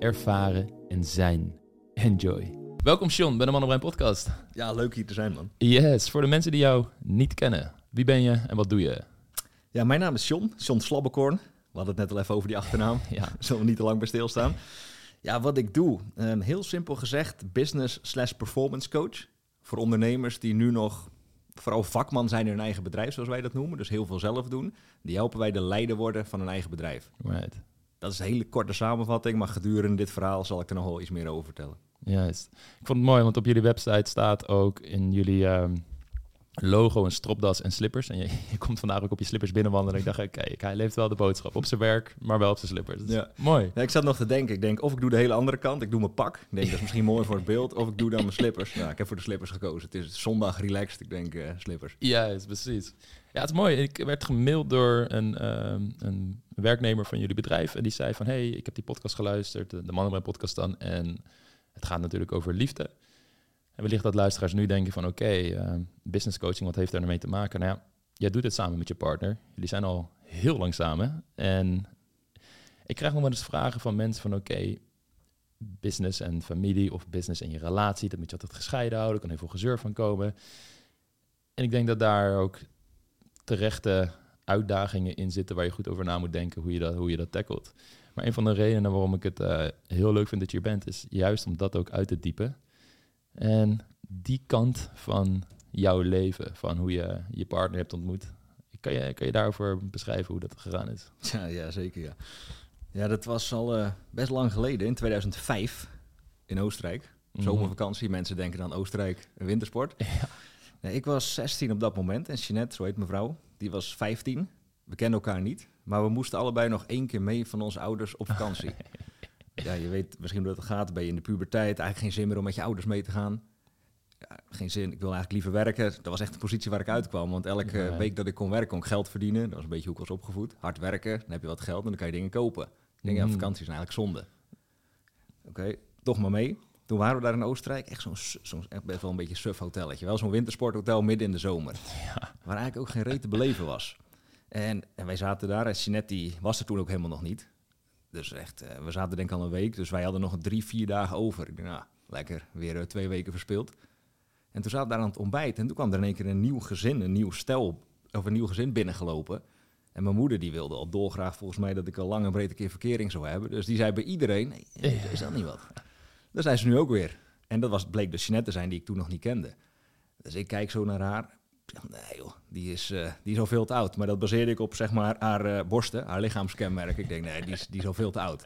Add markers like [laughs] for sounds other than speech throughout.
ervaren en zijn. Enjoy. Welkom Sean bij de Man op Brein podcast. Ja, leuk hier te zijn, man. Yes, voor de mensen die jou niet kennen. Wie ben je en wat doe je? Ja, mijn naam is John, John Slabbekorn. We hadden het net al even over die achternaam. [laughs] Ja. Zullen we niet te lang bij stilstaan. Ja, wat ik doe, ehm, heel simpel gezegd, business slash performance coach. Voor ondernemers die nu nog vooral vakman zijn in hun eigen bedrijf, zoals wij dat noemen. Dus heel veel zelf doen. Die helpen wij de leider worden van hun eigen bedrijf. Right. Dat is een hele korte samenvatting, maar gedurende dit verhaal zal ik er nog wel iets meer over vertellen. Juist. Ik vond het mooi, want op jullie website staat ook in jullie ehm, logo een stropdas en slippers. En je, [laughs] je komt vandaag ook op je slippers binnenwandelen. En ik dacht, kijk, hij leeft wel de boodschap op zijn werk, maar wel op zijn slippers. Ja. Mooi. Ja, ik zat nog te denken, ik denk of ik doe de hele andere kant, ik doe mijn pak. Ik denk dat is misschien mooi voor het beeld, of ik doe dan mijn slippers. Nou, ik heb voor de slippers gekozen. Het is zondag relaxed, ik denk eh, slippers. Juist, precies. Ja, het is mooi. Ik werd gemaild door een, ehm, een werknemer van jullie bedrijf. En die zei van, hey, ik heb die podcast geluisterd, de, Mannenbrein podcast dan. En het gaat natuurlijk over liefde. En wellicht dat luisteraars nu denken van, oké, ehm, business coaching, wat heeft daar nou mee te maken? Nou ja, jij doet het samen met je partner. Jullie zijn al heel lang samen. En ik krijg nog wel eens vragen van mensen van, oké, business en familie of business en je relatie, dat moet je altijd gescheiden houden. Er kan heel veel gezeur van komen. En ik denk dat daar ook terechte uitdagingen in zitten waar je goed over na moet denken hoe je dat, hoe je dat tackelt. Maar een van de redenen waarom ik het eh, heel leuk vind dat je hier bent, is juist om dat ook uit te diepen. En die kant van jouw leven, van hoe je je partner hebt ontmoet, kan je, kan je daarover beschrijven hoe dat gegaan is? Ja, ja zeker ja. Ja, dat was al eh, best lang geleden, in 2005, in Oostenrijk. Mhm. Zomervakantie, mensen denken dan Oostenrijk, wintersport. [laughs] Ja. Nee, ik was 16 op dat moment en Jeanette, zo heet mijn vrouw, die was 15. We kenden elkaar niet, maar we moesten allebei nog één keer mee van onze ouders op vakantie. [laughs] ja, je weet misschien hoe dat gaat, ben je in de puberteit, eigenlijk geen zin meer om met je ouders mee te gaan. Ja, geen zin, ik wil eigenlijk liever werken. Dat was echt de positie waar ik uitkwam, want elke Ja. week dat ik kon werken, kon ik geld verdienen. Dat was een beetje hoe ik was opgevoed. Hard werken, dan heb je wat geld en dan kan je dingen kopen. Ik denk, ja, Mhm. vakantie is eigenlijk zonde. Oké, toch maar mee. Toen waren we daar in Oostenrijk, echt zo'n best wel een beetje suf hotelletje. Wel zo'n wintersporthotel midden in de zomer. Ja. Waar eigenlijk ook geen reet te beleven was. En, en wij zaten daar en die was er toen ook helemaal nog niet. Dus echt, eh, we zaten denk ik al een week. Dus wij hadden nog drie, vier dagen over. Ik dacht, nou, lekker, weer eh, twee weken verspeeld. En toen zaten we daar aan het ontbijt. En toen kwam er in één keer een nieuw gezin, een nieuw stel, of een nieuw gezin binnengelopen. En mijn moeder die wilde al dolgraag volgens mij dat ik al lang en breed een keer verkering zou hebben. Dus die zei bij iedereen, nee, nee, is dat niet wat? Daar zijn ze nu ook weer. En dat was, bleek dus Jeanette te zijn die ik toen nog niet kende. Dus ik kijk zo naar haar. Nee joh, die is, eh, die is al veel te oud. Maar dat baseerde ik op zeg maar haar eh, borsten, haar lichaamskenmerk. Ik denk, nee, die is, die is al veel te oud.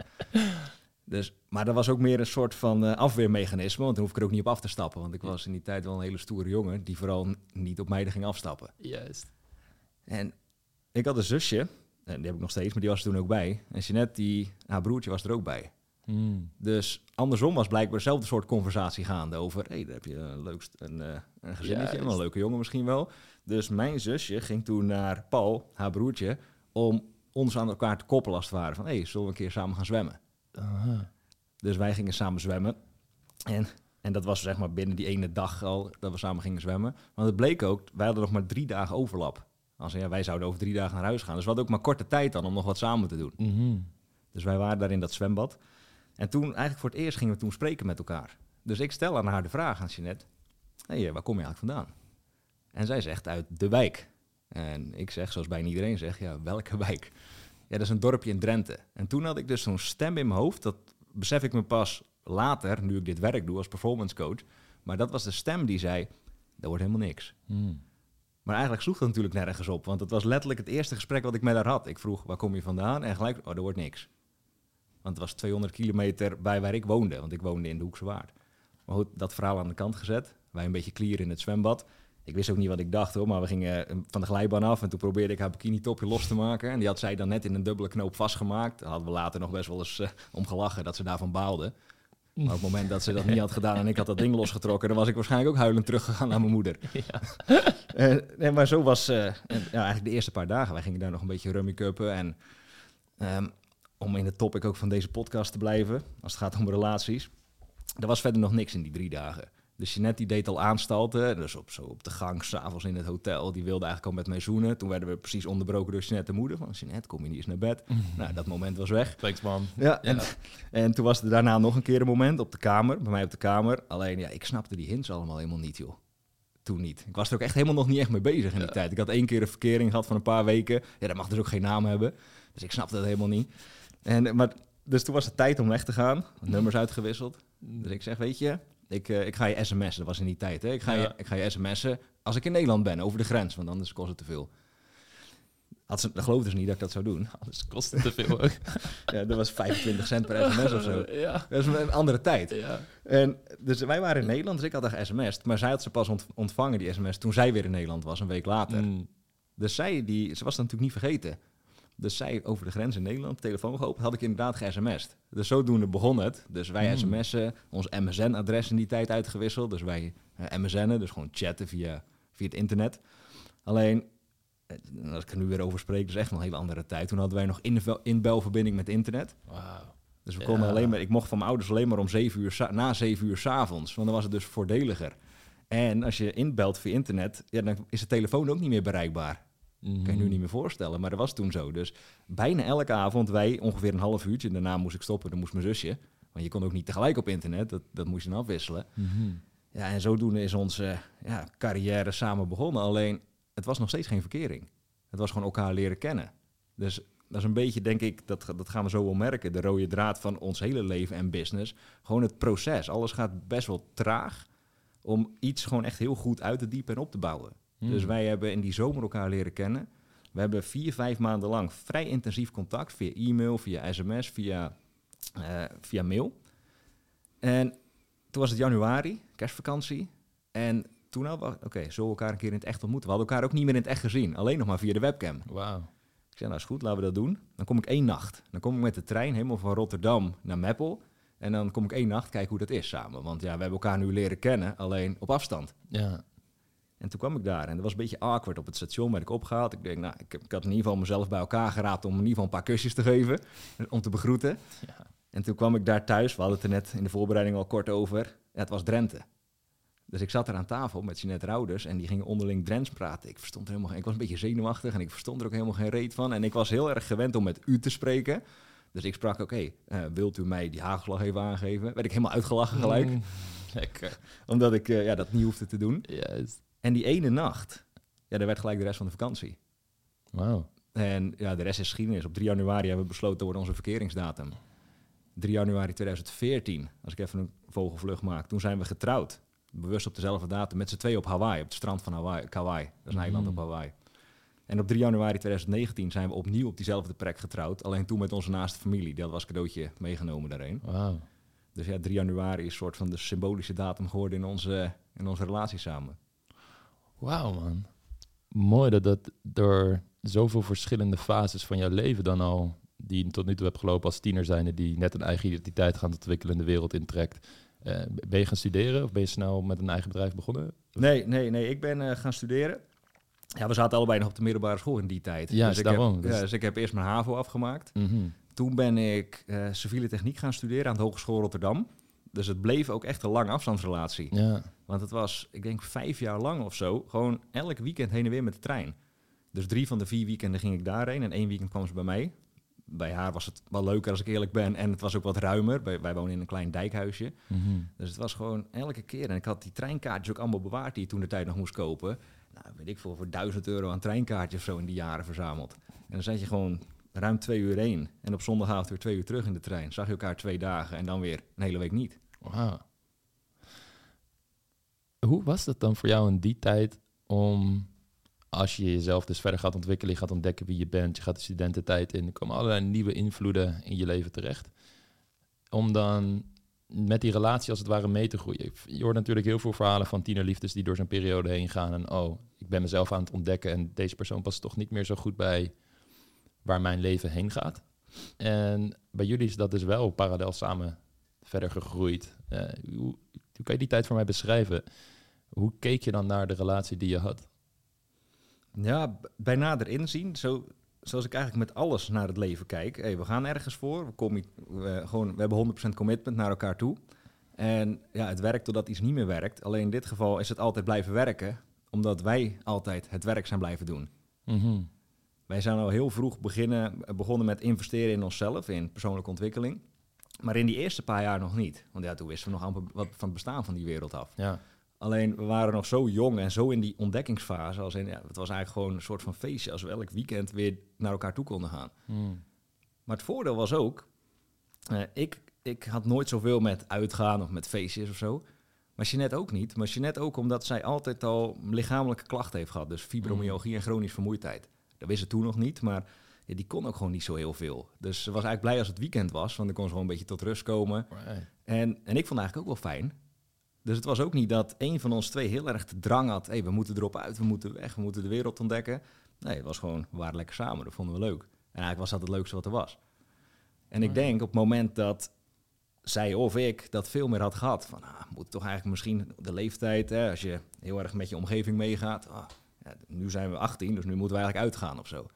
Dus, maar dat was ook meer een soort van eh, afweermechanisme. Want dan hoef ik er ook niet op af te stappen. Want ik was in die tijd wel een hele stoere jongen. Die vooral niet op meiden ging afstappen. Juist. En ik had een zusje. En die heb ik nog steeds, maar die was er toen ook bij. En Jeanette, die, haar broertje, was er ook bij. Hmm. Dus andersom was blijkbaar dezelfde soort conversatie gaande over... hé, hey, daar heb je een, leukst, een, eh, een gezinnetje, Juist. een leuke jongen misschien wel. Dus mijn zusje ging toen naar Paul, haar broertje... om ons aan elkaar te koppelen als het ware. Van, hé, hey, zullen we een keer samen gaan zwemmen? Aha. Dus wij gingen samen zwemmen. En, en dat was zeg maar binnen die ene dag al dat we samen gingen zwemmen. Want het bleek ook, wij hadden nog maar drie dagen overlap. Als ja, wij zouden over drie dagen naar huis gaan. Dus we hadden ook maar korte tijd dan om nog wat samen te doen. Mhm. Dus wij waren daar in dat zwembad. En toen, eigenlijk voor het eerst, gingen we toen spreken met elkaar. Dus ik stel aan haar de vraag aan Jeanette. Hé, hey, waar kom je eigenlijk vandaan? En zij zegt uit de wijk. En ik zeg, zoals bijna iedereen zegt, ja, welke wijk? Ja, dat is een dorpje in Drenthe. En toen had ik dus zo'n stem in mijn hoofd. Dat besef ik me pas later, nu ik dit werk doe als performance coach. Maar dat was de stem die zei, dat wordt helemaal niks. Hmm. Maar eigenlijk sloeg dat natuurlijk nergens op. Want het was letterlijk het eerste gesprek wat ik met haar had. Ik vroeg, waar kom je vandaan? En gelijk, oh, er wordt niks. Want het was 200 kilometer bij waar ik woonde. Want ik woonde in de Hoekse Waard. Maar goed, dat verhaal aan de kant gezet. Wij een beetje klieren in het zwembad. Ik wist ook niet wat ik dacht hoor, maar we gingen eh, van de glijbaan af en toen probeerde ik haar bikini topje los te maken. En die had zij dan net in een dubbele knoop vastgemaakt. Daar hadden we later nog best wel eens uh, om gelachen dat ze daarvan baalde. Maar op het moment dat ze dat niet had gedaan en ik had dat ding losgetrokken, dan was ik waarschijnlijk ook huilend teruggegaan naar mijn moeder. Ja. [laughs] uh, maar zo was uh, ja, eigenlijk de eerste paar dagen. Wij gingen daar nog een beetje rummy cuppen. En um, om in de topic ook van deze podcast te blijven, als het gaat om relaties. Er was verder nog niks in die drie dagen. Dus Jeanette die deed al aanstalten, dus op, zo op de gang, s'avonds in het hotel. Die wilde eigenlijk al met mij zoenen. Toen werden we precies onderbroken door Jeanette de moeder. Van Jeanette, kom je niet eens naar bed? nou, dat moment was weg. Thanks man. Ja, en, en, toen was er daarna nog een keer een moment op de kamer, bij mij op de kamer. Alleen, ja, ik snapte die hints allemaal helemaal niet, joh. Toen niet. Ik was er ook echt helemaal nog niet echt mee bezig in die tijd. Ik had één keer een verkering gehad van een paar weken. Ja, dat mag dus ook geen naam hebben. Dus ik snapte dat helemaal niet. En, maar, dus toen was het tijd om weg te gaan. Nummers uitgewisseld. Dus ik zeg, weet je, ik, uh, ik ga je sms'en. Dat was in die tijd. Hè? Ik, ga ja. je, ik ga je sms'en als ik in Nederland ben, over de grens. Want anders kost het te veel. Had ze, dat geloofden ze niet dat ik dat zou doen. [laughs] Anders kost het te veel. [laughs] ja, dat was 25 cent per sms of zo. [laughs] Ja. Dat is een andere tijd. Ja. En, dus wij waren in Nederland, dus ik had haar sms'd. Maar zij had ze pas ontvangen, die sms, toen zij weer in Nederland was, een week later. Mm. Dus zij, die, ze was dat natuurlijk niet vergeten. Dus zij over de grens in Nederland, telefoon geopend, had ik inderdaad ge-sms'd. Dus zodoende begon het. Dus wij mm. sms'en, ons MSN-adres in die tijd uitgewisseld. Dus wij uh, MSN'en, dus gewoon chatten via, via het internet. Alleen, als ik er nu weer over spreek, is echt een hele andere tijd. Toen hadden wij nog inbelverbinding met internet. Wow. Dus we konden alleen maar, ik mocht van mijn ouders alleen maar om zeven uur, na zeven uur s'avonds. Want dan was het dus voordeliger. En als je inbelt via internet, ja, dan is de telefoon ook niet meer bereikbaar. Mm. Kan je nu niet meer voorstellen, maar dat was toen zo. Dus bijna elke avond, wij ongeveer een half uurtje. Daarna moest ik stoppen, dan moest mijn zusje. Want je kon ook niet tegelijk op internet, dat, dat moest je dan afwisselen. Mm Ja, en zodoende is onze ja, carrière samen begonnen. Alleen, het was nog steeds geen verkering. Het was gewoon elkaar leren kennen. Dus dat is een beetje, denk ik, dat, dat gaan we zo wel merken. De rode draad van ons hele leven en business. Gewoon het proces. Alles gaat best wel traag om iets gewoon echt heel goed uit te diepen en op te bouwen. Dus hmm. wij hebben in die zomer elkaar leren kennen. We hebben vier, vijf maanden lang vrij intensief contact via e-mail, via sms, via, uh, via mail. En toen was het januari, kerstvakantie. En toen we, oké, okay, we elkaar een keer in het echt ontmoeten? We hadden elkaar ook niet meer in het echt gezien, alleen nog maar via de webcam. Wauw. Ik zei, nou is goed, laten we dat doen. Dan kom ik één nacht. Dan kom ik met de trein helemaal van Rotterdam naar Meppel. En dan kom ik één nacht kijken hoe dat is samen. Want ja, we hebben elkaar nu leren kennen, alleen op afstand. Ja. En toen kwam ik daar en dat was een beetje awkward op het station, werd ik opgehaald. Ik denk, nou, ik, heb, ik had in ieder geval mezelf bij elkaar geraapt om in ieder geval een paar kusjes te geven, [laughs] om te begroeten. Ja. En toen kwam ik daar thuis, we hadden het er net in de voorbereiding al kort over. Ja, het was Drenthe. Dus ik zat er aan tafel met Jeanette Rouders en die gingen onderling Drents praten. Ik verstond er helemaal geen, ik was een beetje zenuwachtig en ik verstond er ook helemaal geen reet van. En ik was heel erg gewend om met u te spreken. Dus ik sprak, oké, eh, wilt u mij die hagelslag even aangeven? Werd ik helemaal uitgelachen gelijk. Mm, lekker. [laughs] Omdat ik uh, ja, dat niet hoefde te doen. Juist. En die ene nacht, ja, daar werd gelijk de rest van de vakantie. Wauw. En ja, de rest is geschiedenis. Op 3 januari hebben we besloten, dat wordt onze verkeringsdatum. 3 januari 2014, als ik even een vogelvlucht maak. Toen zijn we getrouwd. Bewust op dezelfde datum, met z'n twee op Hawaii, op het strand van Hawaii, Kauai. Dat is een eiland op mm. Hawaii. En op 3 januari 2019 zijn we opnieuw op diezelfde plek getrouwd. Alleen toen met onze naaste familie. Dat was cadeautje meegenomen daarheen. Wow. Dus ja, 3 januari is een soort van de symbolische datum geworden in onze, in onze relatie samen. Wauw, man. Mooi dat dat door zoveel verschillende fases van jouw leven dan al, die je tot nu toe hebt gelopen als tiener zijnde, die net een eigen identiteit gaan ontwikkelen en de wereld intrekt. Uh, ben je gaan studeren of ben je snel met een eigen bedrijf begonnen? Nee, nee, nee. Ik ben uh, gaan studeren. Ja, we zaten allebei nog op de middelbare school in die tijd. Ja, dus, ik daarom, heb, dus... Ja, dus ik heb eerst mijn HAVO afgemaakt. Mm -hmm. Toen ben ik uh, civiele techniek gaan studeren aan de Hogeschool Rotterdam. Dus het bleef ook echt een lange afstandsrelatie. Ja. Want het was, ik denk, vijf jaar lang of zo, gewoon elk weekend heen en weer met de trein. Dus drie van de vier weekenden ging ik daarheen en één weekend kwam ze bij mij. Bij haar was het wel leuker als ik eerlijk ben en het was ook wat ruimer. Wij, wonen in een klein dijkhuisje. Mhm. Dus het was gewoon elke keer. En ik had die treinkaartjes ook allemaal bewaard die je toen de tijd nog moest kopen. Nou, weet ik veel, voor duizend euro aan treinkaartjes of zo in die jaren verzameld. En dan zat je gewoon ruim twee uur heen. En op zondagavond weer twee uur terug in de trein. Zag je elkaar twee dagen en dan weer een hele week niet. Hoe was dat dan voor jou in die tijd om, als je jezelf dus verder gaat ontwikkelen, je gaat ontdekken wie je bent, je gaat de studententijd in, er komen allerlei nieuwe invloeden in je leven terecht. Om dan met die relatie als het ware mee te groeien. Je hoort natuurlijk heel veel verhalen van tienerliefdes die door zo'n periode heen gaan. En oh, ik ben mezelf aan het ontdekken en deze persoon past toch niet meer zo goed bij waar mijn leven heen gaat. En bij jullie is dat dus wel parallel samen verder gegroeid. Uh, hoe, hoe kan je die tijd voor mij beschrijven? Hoe keek je dan naar de relatie die je had? Ja, bij nader inzien, zo, zoals ik eigenlijk met alles naar het leven kijk. Hey, we gaan ergens voor, we, komen, we, gewoon, we hebben 100% commitment naar elkaar toe. En ja, het werkt totdat iets niet meer werkt. Alleen in dit geval is het altijd blijven werken, omdat wij altijd het werk zijn blijven doen. Mhm. Wij zijn al heel vroeg beginnen, begonnen met investeren in onszelf, in persoonlijke ontwikkeling. Maar in die eerste paar jaar nog niet. Want ja, toen wisten we nog amper wat van het bestaan van die wereld af. Ja. Alleen we waren nog zo jong en zo in die ontdekkingsfase. Als in, ja, het was eigenlijk gewoon een soort van feestje. Als we elk weekend weer naar elkaar toe konden gaan. Hmm. Maar het voordeel was ook. eh, ik, ik had nooit zoveel met uitgaan of met feestjes of zo. Maar Jeanette ook niet. Maar Jeanette ook omdat zij altijd al lichamelijke klachten heeft gehad. Dus fibromyalgie en chronische vermoeidheid. Dat wist ze toen nog niet. Maar ja, die kon ook gewoon niet zo heel veel. Dus ze was eigenlijk blij als het weekend was. Want dan kon ze gewoon een beetje tot rust komen. Right. En, en ik vond het eigenlijk ook wel fijn. Dus het was ook niet dat een van ons twee heel erg de drang had. Hé, we moeten erop uit, we moeten weg, we moeten de wereld ontdekken. Nee, het was gewoon, we waren lekker samen, dat vonden we leuk. En eigenlijk was dat het leukste wat er was. En ik denk op het moment dat zij of ik dat veel meer had gehad. Van, ah, moet toch eigenlijk misschien de leeftijd, hè, als je heel erg met je omgeving meegaat. Ah, ja, nu zijn we 18, dus nu moeten we eigenlijk uitgaan of zo.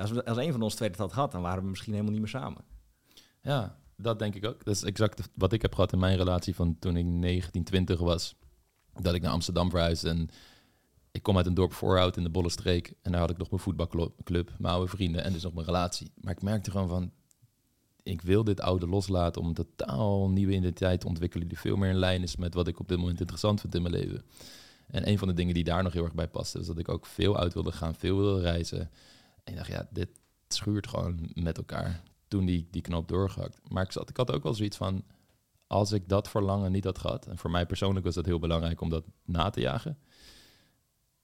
Als, we, als een van ons twee dat had gehad, dan waren we misschien helemaal niet meer samen. Ja, dat denk ik ook. Dat is exact wat ik heb gehad in mijn relatie van toen ik 19, 20 was. Dat ik naar Amsterdam verhuisde en ik kom uit een dorp Voorhout in de Bolle Streek. En daar had ik nog mijn voetbalclub, mijn oude vrienden en dus nog mijn relatie. Maar ik merkte gewoon van, ik wil dit oude loslaten om een totaal nieuwe identiteit te ontwikkelen die veel meer in lijn is met wat ik op dit moment interessant vind in mijn leven. En een van de dingen die daar nog heel erg bij paste, is dat ik ook veel uit wilde gaan, veel wilde reizen. En ik dacht, ja, dit schuurt gewoon met elkaar. Toen die, die knoop doorgehakt. Maar ik, zat, ik had ook wel zoiets van, als ik dat verlangen niet had gehad, en voor mij persoonlijk was dat heel belangrijk om dat na te jagen,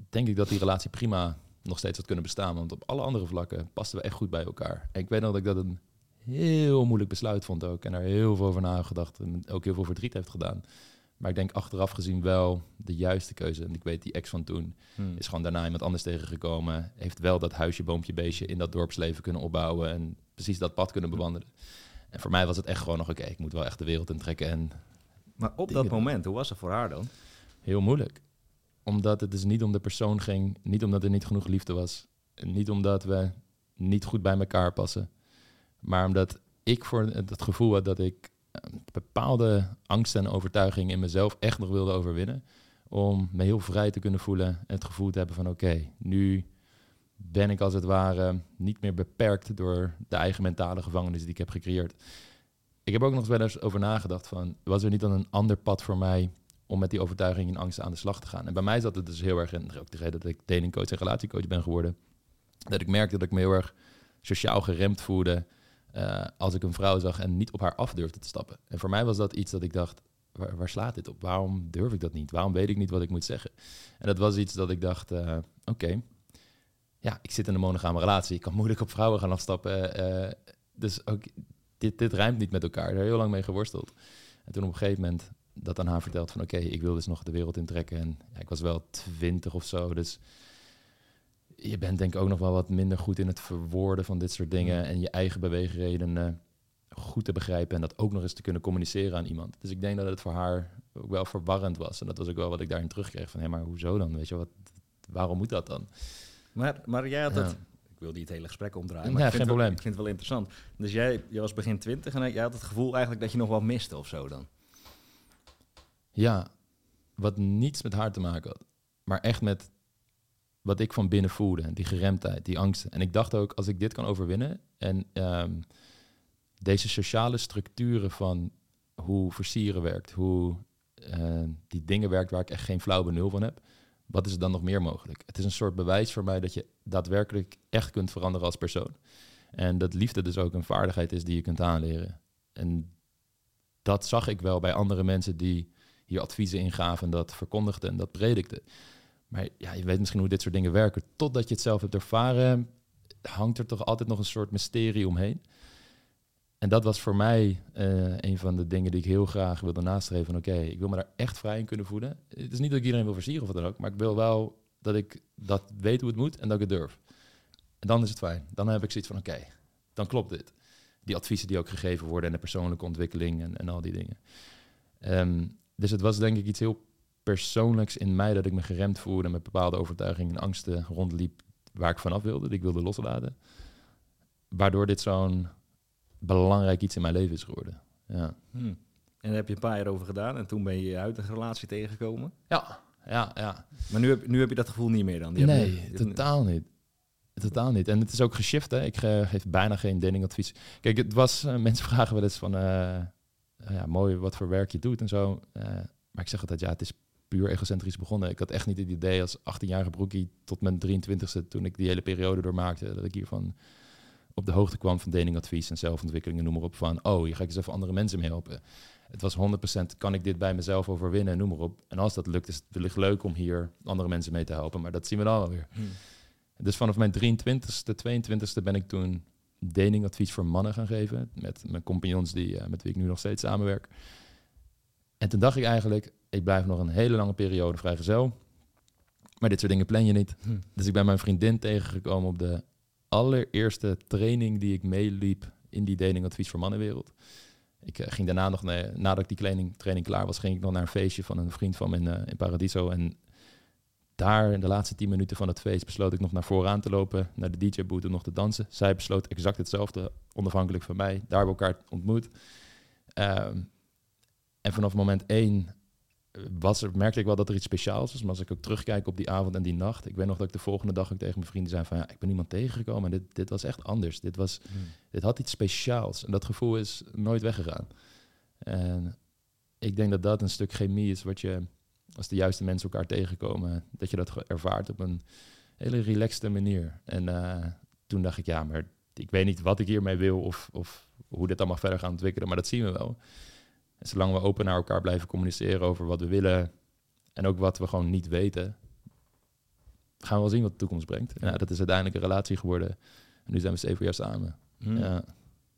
denk ik dat die relatie prima nog steeds had kunnen bestaan. Want op alle andere vlakken pasten we echt goed bij elkaar. En ik weet nog dat ik dat een heel moeilijk besluit vond ook. En er heel veel over nagedacht en ook heel veel verdriet heeft gedaan. Maar ik denk achteraf gezien wel de juiste keuze. En ik weet, die ex van toen is gewoon daarna iemand anders tegengekomen. Heeft wel dat huisje, boompje, beestje in dat dorpsleven kunnen opbouwen. En precies dat pad kunnen bewandelen. En voor mij was het echt gewoon nog, oké, ik moet wel echt de wereld intrekken. En Maar op dat moment, hoe was het voor haar dan? heel moeilijk. Omdat het dus niet om de persoon ging, niet omdat er niet genoeg liefde was. En niet omdat we niet goed bij elkaar passen. Maar omdat ik voor het gevoel had dat ik bepaalde angsten en overtuigingen in mezelf echt nog wilde overwinnen. Om me heel vrij te kunnen voelen en het gevoel te hebben van oké, nu ben ik als het ware niet meer beperkt door de eigen mentale gevangenis die ik heb gecreëerd. Ik heb ook nog wel eens over nagedacht van, was er niet dan een ander pad voor mij om met die overtuiging en angsten aan de slag te gaan? En bij mij zat het dus heel erg in, ook de reden dat ik datingcoach en relatiecoach ben geworden, dat ik merkte dat ik me heel erg sociaal geremd voelde eh, als ik een vrouw zag en niet op haar af durfde te stappen. En voor mij was dat iets dat ik dacht, waar, slaat dit op? Waarom durf ik dat niet? Waarom weet ik niet wat ik moet zeggen? En dat was iets dat ik dacht, eh, oké, ja, ik zit in een monogame relatie. Ik kan moeilijk op vrouwen gaan afstappen. eh, dus ook, dit, dit rijmt niet met elkaar. Daar heel lang mee geworsteld. En toen op een gegeven moment dat aan haar verteld van... oké, ik wil dus nog de wereld intrekken. En ja, ik was wel twintig of zo, dus... Je bent denk ik ook nog wel wat minder goed in het verwoorden van dit soort dingen... en je eigen beweegredenen goed te begrijpen... en dat ook nog eens te kunnen communiceren aan iemand. Dus ik denk dat het voor haar ook wel verwarrend was. En dat was ook wel wat ik daarin terugkreeg. Van, hé, maar hoezo dan? Weet je, wat, waarom moet dat dan? Maar, maar jij had Ja. het... Ik wil niet het hele gesprek omdraaien, Ja, maar ik, geen vind wel, ik vind het wel interessant. Dus jij, jij was begin twintig en jij had het gevoel eigenlijk dat je nog wat miste of zo dan. Ja, wat niets met haar te maken had. Maar echt met wat ik van binnen voelde. Die geremdheid, die angsten. En ik dacht ook, als ik dit kan overwinnen... en ehm, deze sociale structuren van hoe versieren werkt... hoe eh, die dingen werkt waar ik echt geen flauw benul van heb... wat is er dan nog meer mogelijk? Het is een soort bewijs voor mij dat je daadwerkelijk echt kunt veranderen als persoon. En dat liefde dus ook een vaardigheid is die je kunt aanleren. En dat zag ik wel bij andere mensen die hier adviezen in gaven en dat verkondigden en dat predikten. Maar ja, je weet misschien hoe dit soort dingen werken. Totdat je het zelf hebt ervaren, hangt er toch altijd nog een soort mysterie omheen. en dat was voor mij eh, een van de dingen die ik heel graag wilde nastreven. Van oké, ik wil me daar echt vrij in kunnen voeden. Het is niet dat ik iedereen wil versieren of wat dan ook, maar ik wil wel dat ik dat weet hoe het moet en dat ik het durf. En dan is het fijn. Dan heb ik zoiets van oké, dan klopt dit. Die adviezen die ook gegeven worden en de persoonlijke ontwikkeling en, en al die dingen. Ehm, dus het was denk ik iets heel persoonlijks in mij dat ik me geremd voelde met bepaalde overtuigingen en angsten rondliep waar ik vanaf wilde, die ik wilde loslaten. Waardoor dit zo'n belangrijk iets in mijn leven is geworden. Ja. Hmm. En daar heb je een paar jaar over gedaan en toen ben je uit een relatie tegengekomen. Ja, ja, ja. Maar nu heb, nu heb je dat gevoel niet meer dan? Die nee, je- totaal niet. Totaal niet. En het is ook geshift, hè. Ik eh, geef bijna geen datingadvies. Kijk, het was... eh, mensen vragen wel eens van... eh, ja, mooi wat voor werk je doet en zo. Maar ik zeg altijd, ja, het is puur egocentrisch begonnen. Ik had echt niet het idee als 18-jarige broekie tot mijn 23e... toen ik die hele periode doormaakte... dat ik hiervan op de hoogte kwam van datingadvies en zelfontwikkeling en noem maar op. Van, oh, hier ga ik eens even andere mensen mee helpen. Het was 100% kan ik dit bij mezelf overwinnen en noem maar op. En als dat lukt, is het wellicht leuk om hier andere mensen mee te helpen. Maar dat zien we dan wel weer. Hmm. Dus vanaf mijn 23ste, 22ste ben ik toen datingadvies voor mannen gaan geven. Met mijn compagnons die, eh, met wie ik nu nog steeds samenwerk. En toen dacht ik eigenlijk, ik blijf nog een hele lange periode vrijgezel. Maar dit soort dingen plan je niet. Hmm. Dus ik ben mijn vriendin tegengekomen op de allereerste training die ik meeliep in die datingadvies voor mannenwereld. Ik eh, ging daarna nog, naar, nadat ik die training, training klaar was, ging ik nog naar een feestje van een vriend van me in, eh, in Paradiso. En daar, in de laatste tien minuten van het feest, besloot ik nog naar vooraan te lopen, naar de DJ-boot en nog te dansen. Zij besloot exact hetzelfde, onafhankelijk van mij. Daar hebben we elkaar ontmoet. Ehm, en vanaf moment één was er, merkte ik wel dat er iets speciaals was. Maar als ik ook terugkijk op die avond en die nacht. Ik weet nog dat ik de volgende dag ook tegen mijn vrienden zei van... ja, ik ben iemand tegengekomen en dit, dit was echt anders. Dit, was, Hmm. dit had iets speciaals. En dat gevoel is nooit weggegaan. En ik denk dat dat een stuk chemie is wat je... als de juiste mensen elkaar tegenkomen... dat je dat ervaart op een hele relaxte manier. En eh, toen dacht ik, ja, maar ik weet niet wat ik hiermee wil... of, of hoe dit allemaal verder gaat ontwikkelen, maar dat zien we wel. En zolang we open naar elkaar blijven communiceren over wat we willen en ook wat we gewoon niet weten, gaan we wel zien wat de toekomst brengt. En ja, dat is uiteindelijk een relatie geworden. En nu zijn we zeven jaar samen. Hmm. Ja,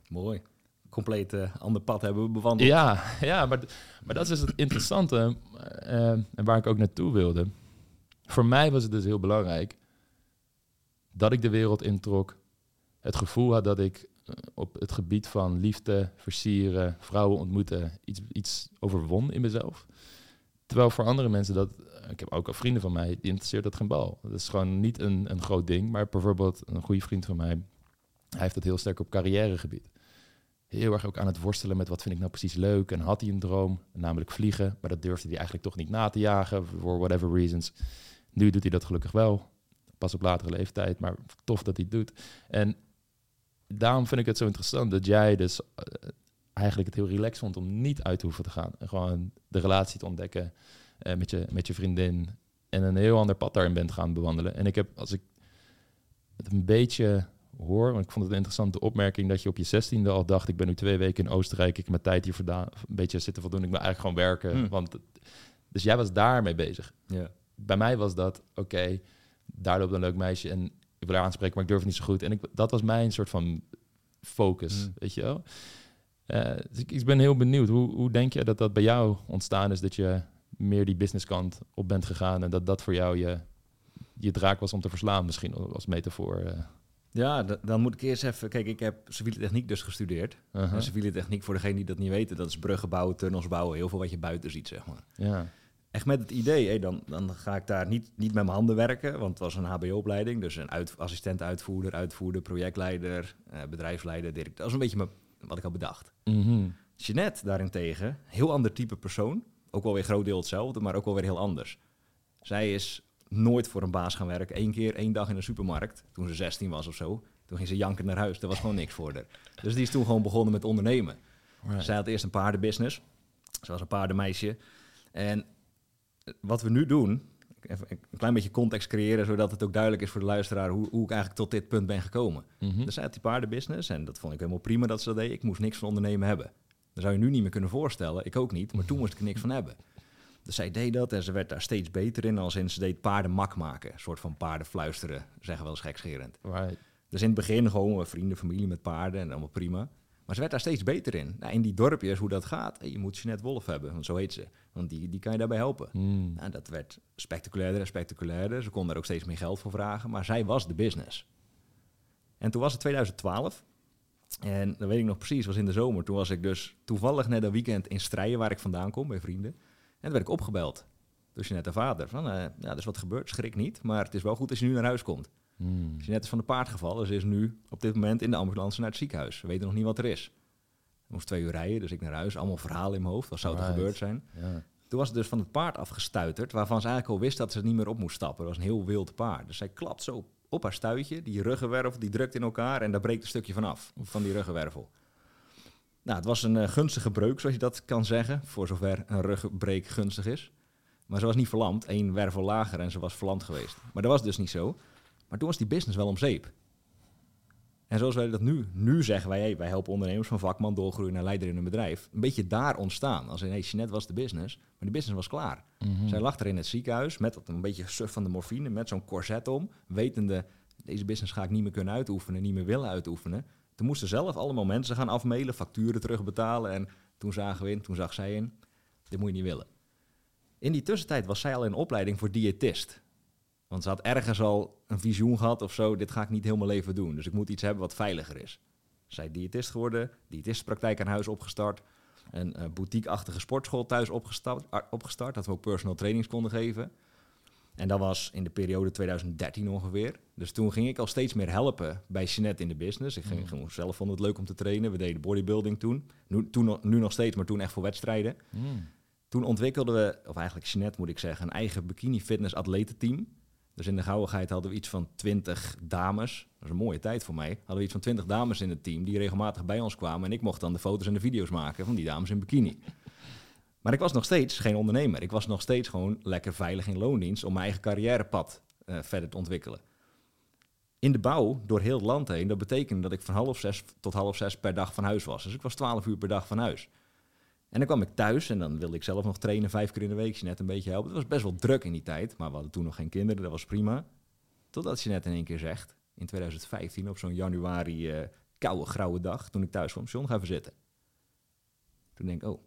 Mooi. Compleet eh, ander pad hebben we bewandeld. ja, ja maar, maar dat is dus het interessante eh, en waar ik ook naartoe wilde. Voor mij was het dus heel belangrijk dat ik de wereld introk. Het gevoel had dat ik op het gebied van liefde, versieren, vrouwen ontmoeten, iets, iets overwon in mezelf. Terwijl voor andere mensen dat, eh, ik heb ook al vrienden van mij, die interesseert dat geen bal. Dat is gewoon niet een, een groot ding. Maar bijvoorbeeld een goede vriend van mij, hij heeft het heel sterk op carrièregebied. Heel erg ook aan het worstelen met wat vind ik nou precies leuk. En had hij een droom, namelijk vliegen. Maar dat durfde hij eigenlijk toch niet na te jagen, voor whatever reasons. Nu doet hij dat gelukkig wel. Pas op latere leeftijd, maar tof dat hij het doet. En daarom vind ik het zo interessant dat jij dus eh, eigenlijk het heel relaxed vond om niet uit te hoeven te gaan. En gewoon de relatie te ontdekken eh, met, je, met je vriendin. En een heel ander pad daarin bent gaan bewandelen. En ik heb, als ik het een beetje hoor, want ik vond het een interessante opmerking dat je op je zestiende al dacht, ik ben nu twee weken in Oostenrijk, ik heb mijn tijd hier vandaan, een beetje zitten voldoen, ik wil eigenlijk gewoon werken. Hmm. Want, dus jij was daarmee bezig. Ja. Bij mij was dat, oké, daar loopt een leuk meisje en ik wil haar aanspreken, maar ik durf het niet zo goed. En ik, dat was mijn soort van focus, Hmm. weet je wel. Eh, dus ik, ik ben heel benieuwd, hoe, hoe denk je dat dat bij jou ontstaan is, dat je meer die businesskant op bent gegaan en dat dat voor jou je, je draak was om te verslaan, misschien als metafoor. eh. Ja, dan moet ik eerst even... Kijk, ik heb civiele techniek dus gestudeerd. Uh-huh. En civiele techniek, voor degenen die dat niet weten, dat is bruggen bouwen, tunnels bouwen, heel veel wat je buiten ziet, zeg maar. Ja. Echt met het idee, hé, dan, dan ga ik daar niet, niet met mijn handen werken, want het was een HBO-opleiding. Dus een uit, assistent-uitvoerder, uitvoerder, projectleider, eh, bedrijfsleider, directeur. Dat was een beetje mijn, wat ik had bedacht. Mhm. Jeanette daarentegen, heel ander type persoon. Ook wel weer groot deel hetzelfde, maar ook wel weer heel anders. Zij is nooit voor een baas gaan werken. Eén keer, één dag in de supermarkt, toen ze 16 was of zo. Toen ging ze janken naar huis, er was gewoon niks voor haar. Dus die is toen gewoon begonnen met ondernemen. Right. Zij had eerst een paardenbusiness. Ze was een paardenmeisje. En wat we nu doen, even een klein beetje context creëren, zodat het ook duidelijk is voor de luisteraar hoe, hoe ik eigenlijk tot dit punt ben gekomen. Dus zij had die paardenbusiness en dat vond ik helemaal prima dat ze dat deed. Ik moest niks van ondernemen hebben. Dat zou je nu niet meer kunnen voorstellen. Ik ook niet, maar toen moest ik er niks van hebben. Dus zij deed dat en ze werd daar steeds beter in. Als in ze deed paarden mak maken. Een soort van paarden fluisteren, zeggen we wel eens gekscherend. Right. Dus in het begin gewoon vrienden, familie met paarden en allemaal prima. Maar ze werd daar steeds beter in. Nou, in die dorpjes, hoe dat gaat, je moet Jeanette Wolf hebben, want zo heet ze. Want die, die kan je daarbij helpen. Mm. Nou, dat werd spectaculairder en spectaculairder. Ze konden er ook steeds meer geld voor vragen, maar zij was de business. En toen was het 2012. En dat weet ik nog precies, was in de zomer. Toen was ik dus toevallig net een weekend in Strijen, waar ik vandaan kom, bij vrienden. En toen werd ik opgebeld door Jeanette de vader. Van, eh, ja, er is wat gebeurd, schrik niet. Maar het is wel goed als je nu naar huis komt. Mm. Jeanette is van de paard gevallen. Ze is nu op dit moment in de ambulance naar het ziekenhuis. We weten nog niet wat er is. Moest twee uur rijden, dus ik naar huis. Allemaal verhalen in mijn hoofd. Wat zou er gebeurd zijn? Ja. Toen was het dus van het paard afgestuiterd, waarvan ze eigenlijk al wist dat ze niet meer op moest stappen. Dat was een heel wild paard. Dus zij klapt zo op haar stuitje, die ruggenwervel, die drukt in elkaar en daar breekt een stukje van af, van die ruggenwervel. Nou, het was een eh, gunstige breuk, zoals je dat kan zeggen, voor zover een ruggenbreek gunstig is. Maar ze was niet verlamd, één wervel lager en ze was verlamd geweest. Maar dat was dus niet zo. Maar toen was die business wel om zeep. En zoals wij dat nu, nu zeggen wij, hey, wij helpen ondernemers van vakman doorgroeien naar leider in een bedrijf. Een beetje daar ontstaan. Als in, hey, Jeanette was de business, maar die business was klaar. Mhm. Zij lag er in het ziekenhuis met dat een beetje suf van de morfine, met zo'n corset om, wetende, deze business ga ik niet meer kunnen uitoefenen, niet meer willen uitoefenen. Toen moesten zelf allemaal mensen gaan afmailen, facturen terugbetalen en toen zagen we in, toen zag zij in, dit moet je niet willen. In die tussentijd was zij al in opleiding voor diëtist. Want ze had ergens al een visioen gehad of zo, dit ga ik niet heel mijn leven doen. Dus ik moet iets hebben wat veiliger is. Zij is diëtist geworden, diëtistenpraktijk aan huis opgestart. Een eh, boutique-achtige sportschool thuis opgestart, ah, opgestart, dat we ook personal trainings konden geven. En dat was in de periode 2013 ongeveer. Dus toen ging ik al steeds meer helpen bij Jeanette in de business. Ik ging, Mm. zelf vond het leuk om te trainen. We deden bodybuilding toen. Nu, toen nu nog steeds, maar toen echt voor wedstrijden. Mm. Toen ontwikkelden we, of eigenlijk Jeanette moet ik zeggen, een eigen bikini fitness atletenteam. Dus in de gauwigheid hadden we iets van 20 dames. Dat is een mooie tijd voor mij. Hadden we iets van 20 dames in het team die regelmatig bij ons kwamen. En ik mocht dan de foto's en de video's maken van die dames in bikini. Maar ik was nog steeds geen ondernemer. Ik was nog steeds gewoon lekker veilig in loondienst om mijn eigen carrièrepad eh, verder te ontwikkelen. In de bouw, door heel het land heen, dat betekende dat ik van half zes tot half zes per dag van huis was. Dus ik was 12 uur per dag van huis. En dan kwam ik thuis en dan wilde ik zelf nog trainen vijf keer in de week. net een beetje helpen. Het was best wel druk in die tijd, maar we hadden toen nog geen kinderen. Dat was prima. Totdat je net in één keer zegt, in 2015 op zo'n januari eh, koude, grauwe dag, toen ik thuis kwam, John, ga even zitten. Toen denk ik, oh,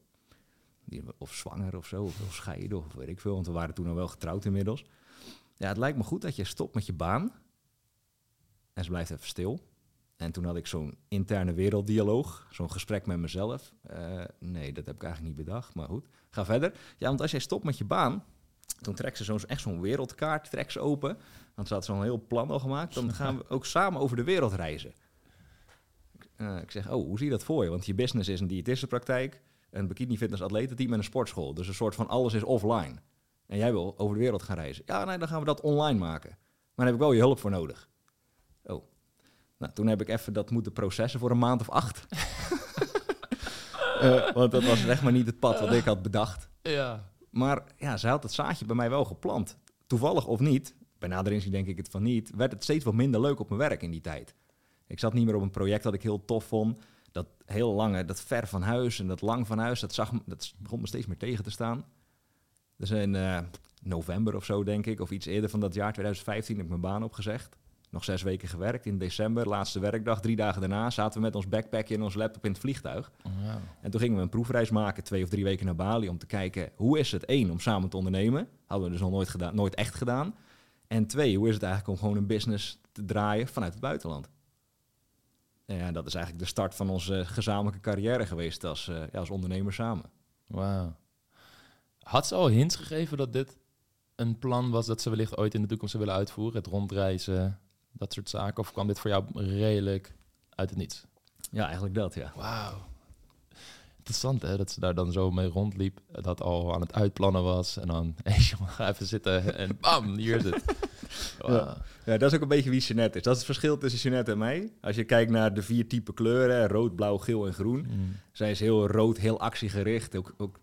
of zwanger of zo, of, of scheiden of weet ik veel. Want we waren toen al wel getrouwd inmiddels. Ja, het lijkt me goed dat je stopt met je baan en ze blijft even stil. En toen had ik zo'n interne werelddialoog, zo'n gesprek met mezelf. Eh, nee, dat heb ik eigenlijk niet bedacht, maar goed. Ga verder. Ja, want als jij stopt met je baan, toen trekt ze zo'n, echt zo'n wereldkaart trekt ze open. Want ze had zo'n heel plan al gemaakt. Dan gaan we ook samen over de wereld reizen. Eh, ik zeg, oh, hoe zie je dat voor je? Want je business is een diëtistenpraktijk, een bikini fitness atletenteam en een sportschool. Dus een soort van alles is offline. En jij wil over de wereld gaan reizen. Ja, nee, dan gaan we dat online maken. Maar daar heb ik wel je hulp voor nodig. Oh. Nou, toen heb ik even dat moeten processen voor een maand of acht. [laughs] Eh, want dat was echt maar niet het pad wat ik had bedacht. Ja. Maar ja, ze had het zaadje bij mij wel geplant. Toevallig of niet, bij nader inzien denk ik het van niet, werd het steeds wat minder leuk op mijn werk in die tijd. Ik zat niet meer op een project dat ik heel tof vond. Dat heel lange, dat ver van huis en dat lang van huis, dat, zag, dat begon me steeds meer tegen te staan. Dus in eh, november of zo, denk ik, of iets eerder van dat jaar 2015, heb ik mijn baan opgezegd. Nog zes weken gewerkt. In december, laatste werkdag, drie dagen daarna, zaten we met ons backpackje en ons laptop in het vliegtuig. Oh. En toen gingen we een proefreis maken, twee of drie weken naar Bali, om te kijken hoe is het, één, om samen te ondernemen. Hadden we dus nog nooit, gedaan, nooit echt gedaan. En twee, hoe is het eigenlijk om gewoon een business te draaien vanuit het buitenland. En ja, dat is eigenlijk de start van onze gezamenlijke carrière geweest als, eh, ja, als ondernemer samen. Wauw. Had ze al hints gegeven dat dit een plan was dat ze wellicht ooit in de toekomst zou willen uitvoeren? Het rondreizen, dat soort zaken? Of kwam dit voor jou redelijk uit het niets? Ja, eigenlijk dat, ja. Wauw. Interessant hè, dat ze daar dan zo mee rondliep. Dat al aan het uitplannen was. En dan, hé jongen, ga even zitten. En [laughs] bam, hier is het. Ja, dat is ook een beetje wie Jeanette is. Dat is het verschil tussen Jeanette en mij. Als je kijkt naar de vier typen kleuren, rood, blauw, geel en groen. Mm. Zij is heel rood, heel actiegericht. Ook, ook,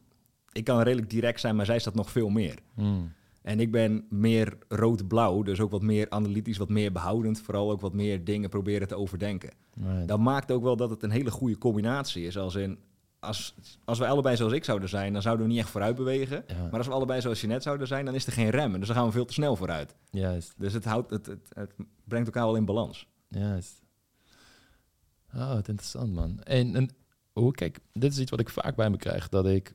ik kan redelijk direct zijn, maar zij is dat nog veel meer. Mm. En ik ben meer rood-blauw, dus ook wat meer analytisch, wat meer behoudend. Vooral ook wat meer dingen proberen te overdenken. Right. Dat maakt ook wel dat het een hele goede combinatie is. Als, in, als, als we allebei zoals ik zouden zijn, dan zouden we niet echt vooruit bewegen. Ja, Maar als we allebei zoals je net zouden zijn, dan is er geen remmen. Dus dan gaan we veel te snel vooruit. juist. Dus het, houdt, het, het, het brengt elkaar wel in balans. Juist. Oh, wat interessant, man. En, en hoe, kijk, dit is iets wat ik vaak bij me krijg. Dat ik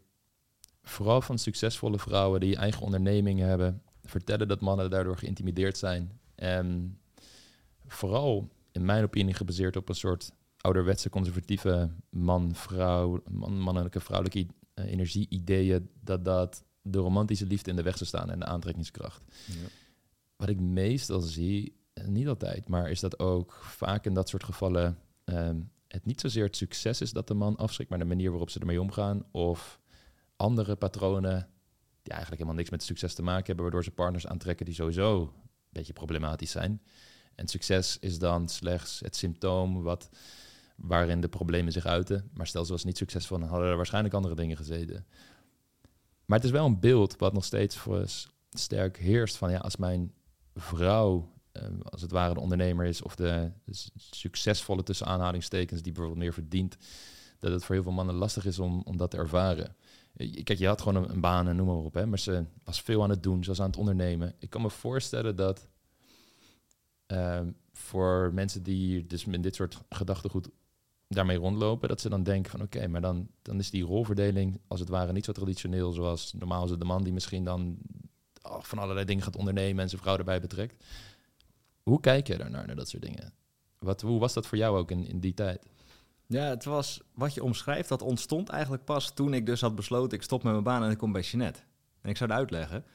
vooral van succesvolle vrouwen die eigen ondernemingen hebben, vertellen dat mannen daardoor geïntimideerd zijn. En vooral, in mijn opinie, gebaseerd op een soort ouderwetse conservatieve man-vrouw, man, mannelijke vrouwelijke uh, energie-ideeën, dat dat de romantische liefde in de weg zou staan en de aantrekkingskracht. Ja. Wat ik meestal zie, eh, niet altijd, maar is dat ook vaak in dat soort gevallen um, het niet zozeer het succes is dat de man afschrikt, maar de manier waarop ze ermee omgaan of andere patronen die eigenlijk helemaal niks met succes te maken hebben, waardoor ze partners aantrekken die sowieso een beetje problematisch zijn. En succes is dan slechts het symptoom wat, waarin de problemen zich uiten. Maar stel ze was niet succesvol, dan hadden er waarschijnlijk andere dingen gezeten. Maar het is wel een beeld wat nog steeds voor sterk heerst van ja, als mijn vrouw Ehm, als het ware de ondernemer is of de, succesvolle tussen aanhalingstekens die bijvoorbeeld meer verdient, dat het voor heel veel mannen lastig is om, om dat te ervaren. Kijk, je had gewoon een, baan en noem maar op, hè, maar ze was veel aan het doen, ze was aan het ondernemen. Ik kan me voorstellen dat ehm, voor mensen die dus met dit soort gedachtegoed daarmee rondlopen, dat ze dan denken van oké, maar dan, dan is die rolverdeling als het ware niet zo traditioneel zoals normaal is het de man die misschien dan oh, van allerlei dingen gaat ondernemen en zijn vrouw erbij betrekt. Hoe kijk je daarnaar, naar dat soort dingen? Wat, hoe was dat voor jou ook in, in die tijd? Ja, het was wat je omschrijft, dat ontstond eigenlijk pas toen ik dus had besloten, ik stop met mijn baan en ik kom bij Jeanette. En ik zou het uitleggen.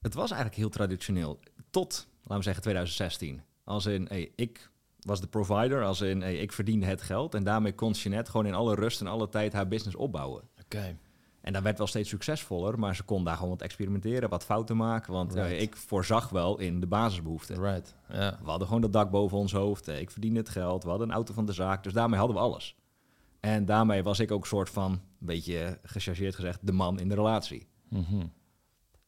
Het was eigenlijk heel traditioneel. Tot, laten we zeggen, 2016. Als in, hey, ik was de provider, als in, hey, ik verdiende het geld. En daarmee kon Jeanette gewoon in alle rust en alle tijd haar business opbouwen. Oké. En dat werd wel steeds succesvoller, maar ze kon daar gewoon wat experimenteren, wat fouten maken. Want eh, ik voorzag wel in de basisbehoeften. Right. We hadden gewoon dat dak boven ons hoofd. Eh, ik verdiende het geld. We hadden een auto van de zaak. Dus daarmee hadden we alles. En daarmee was ik ook een soort van, een beetje gechargeerd gezegd, de man in de relatie. Mhm.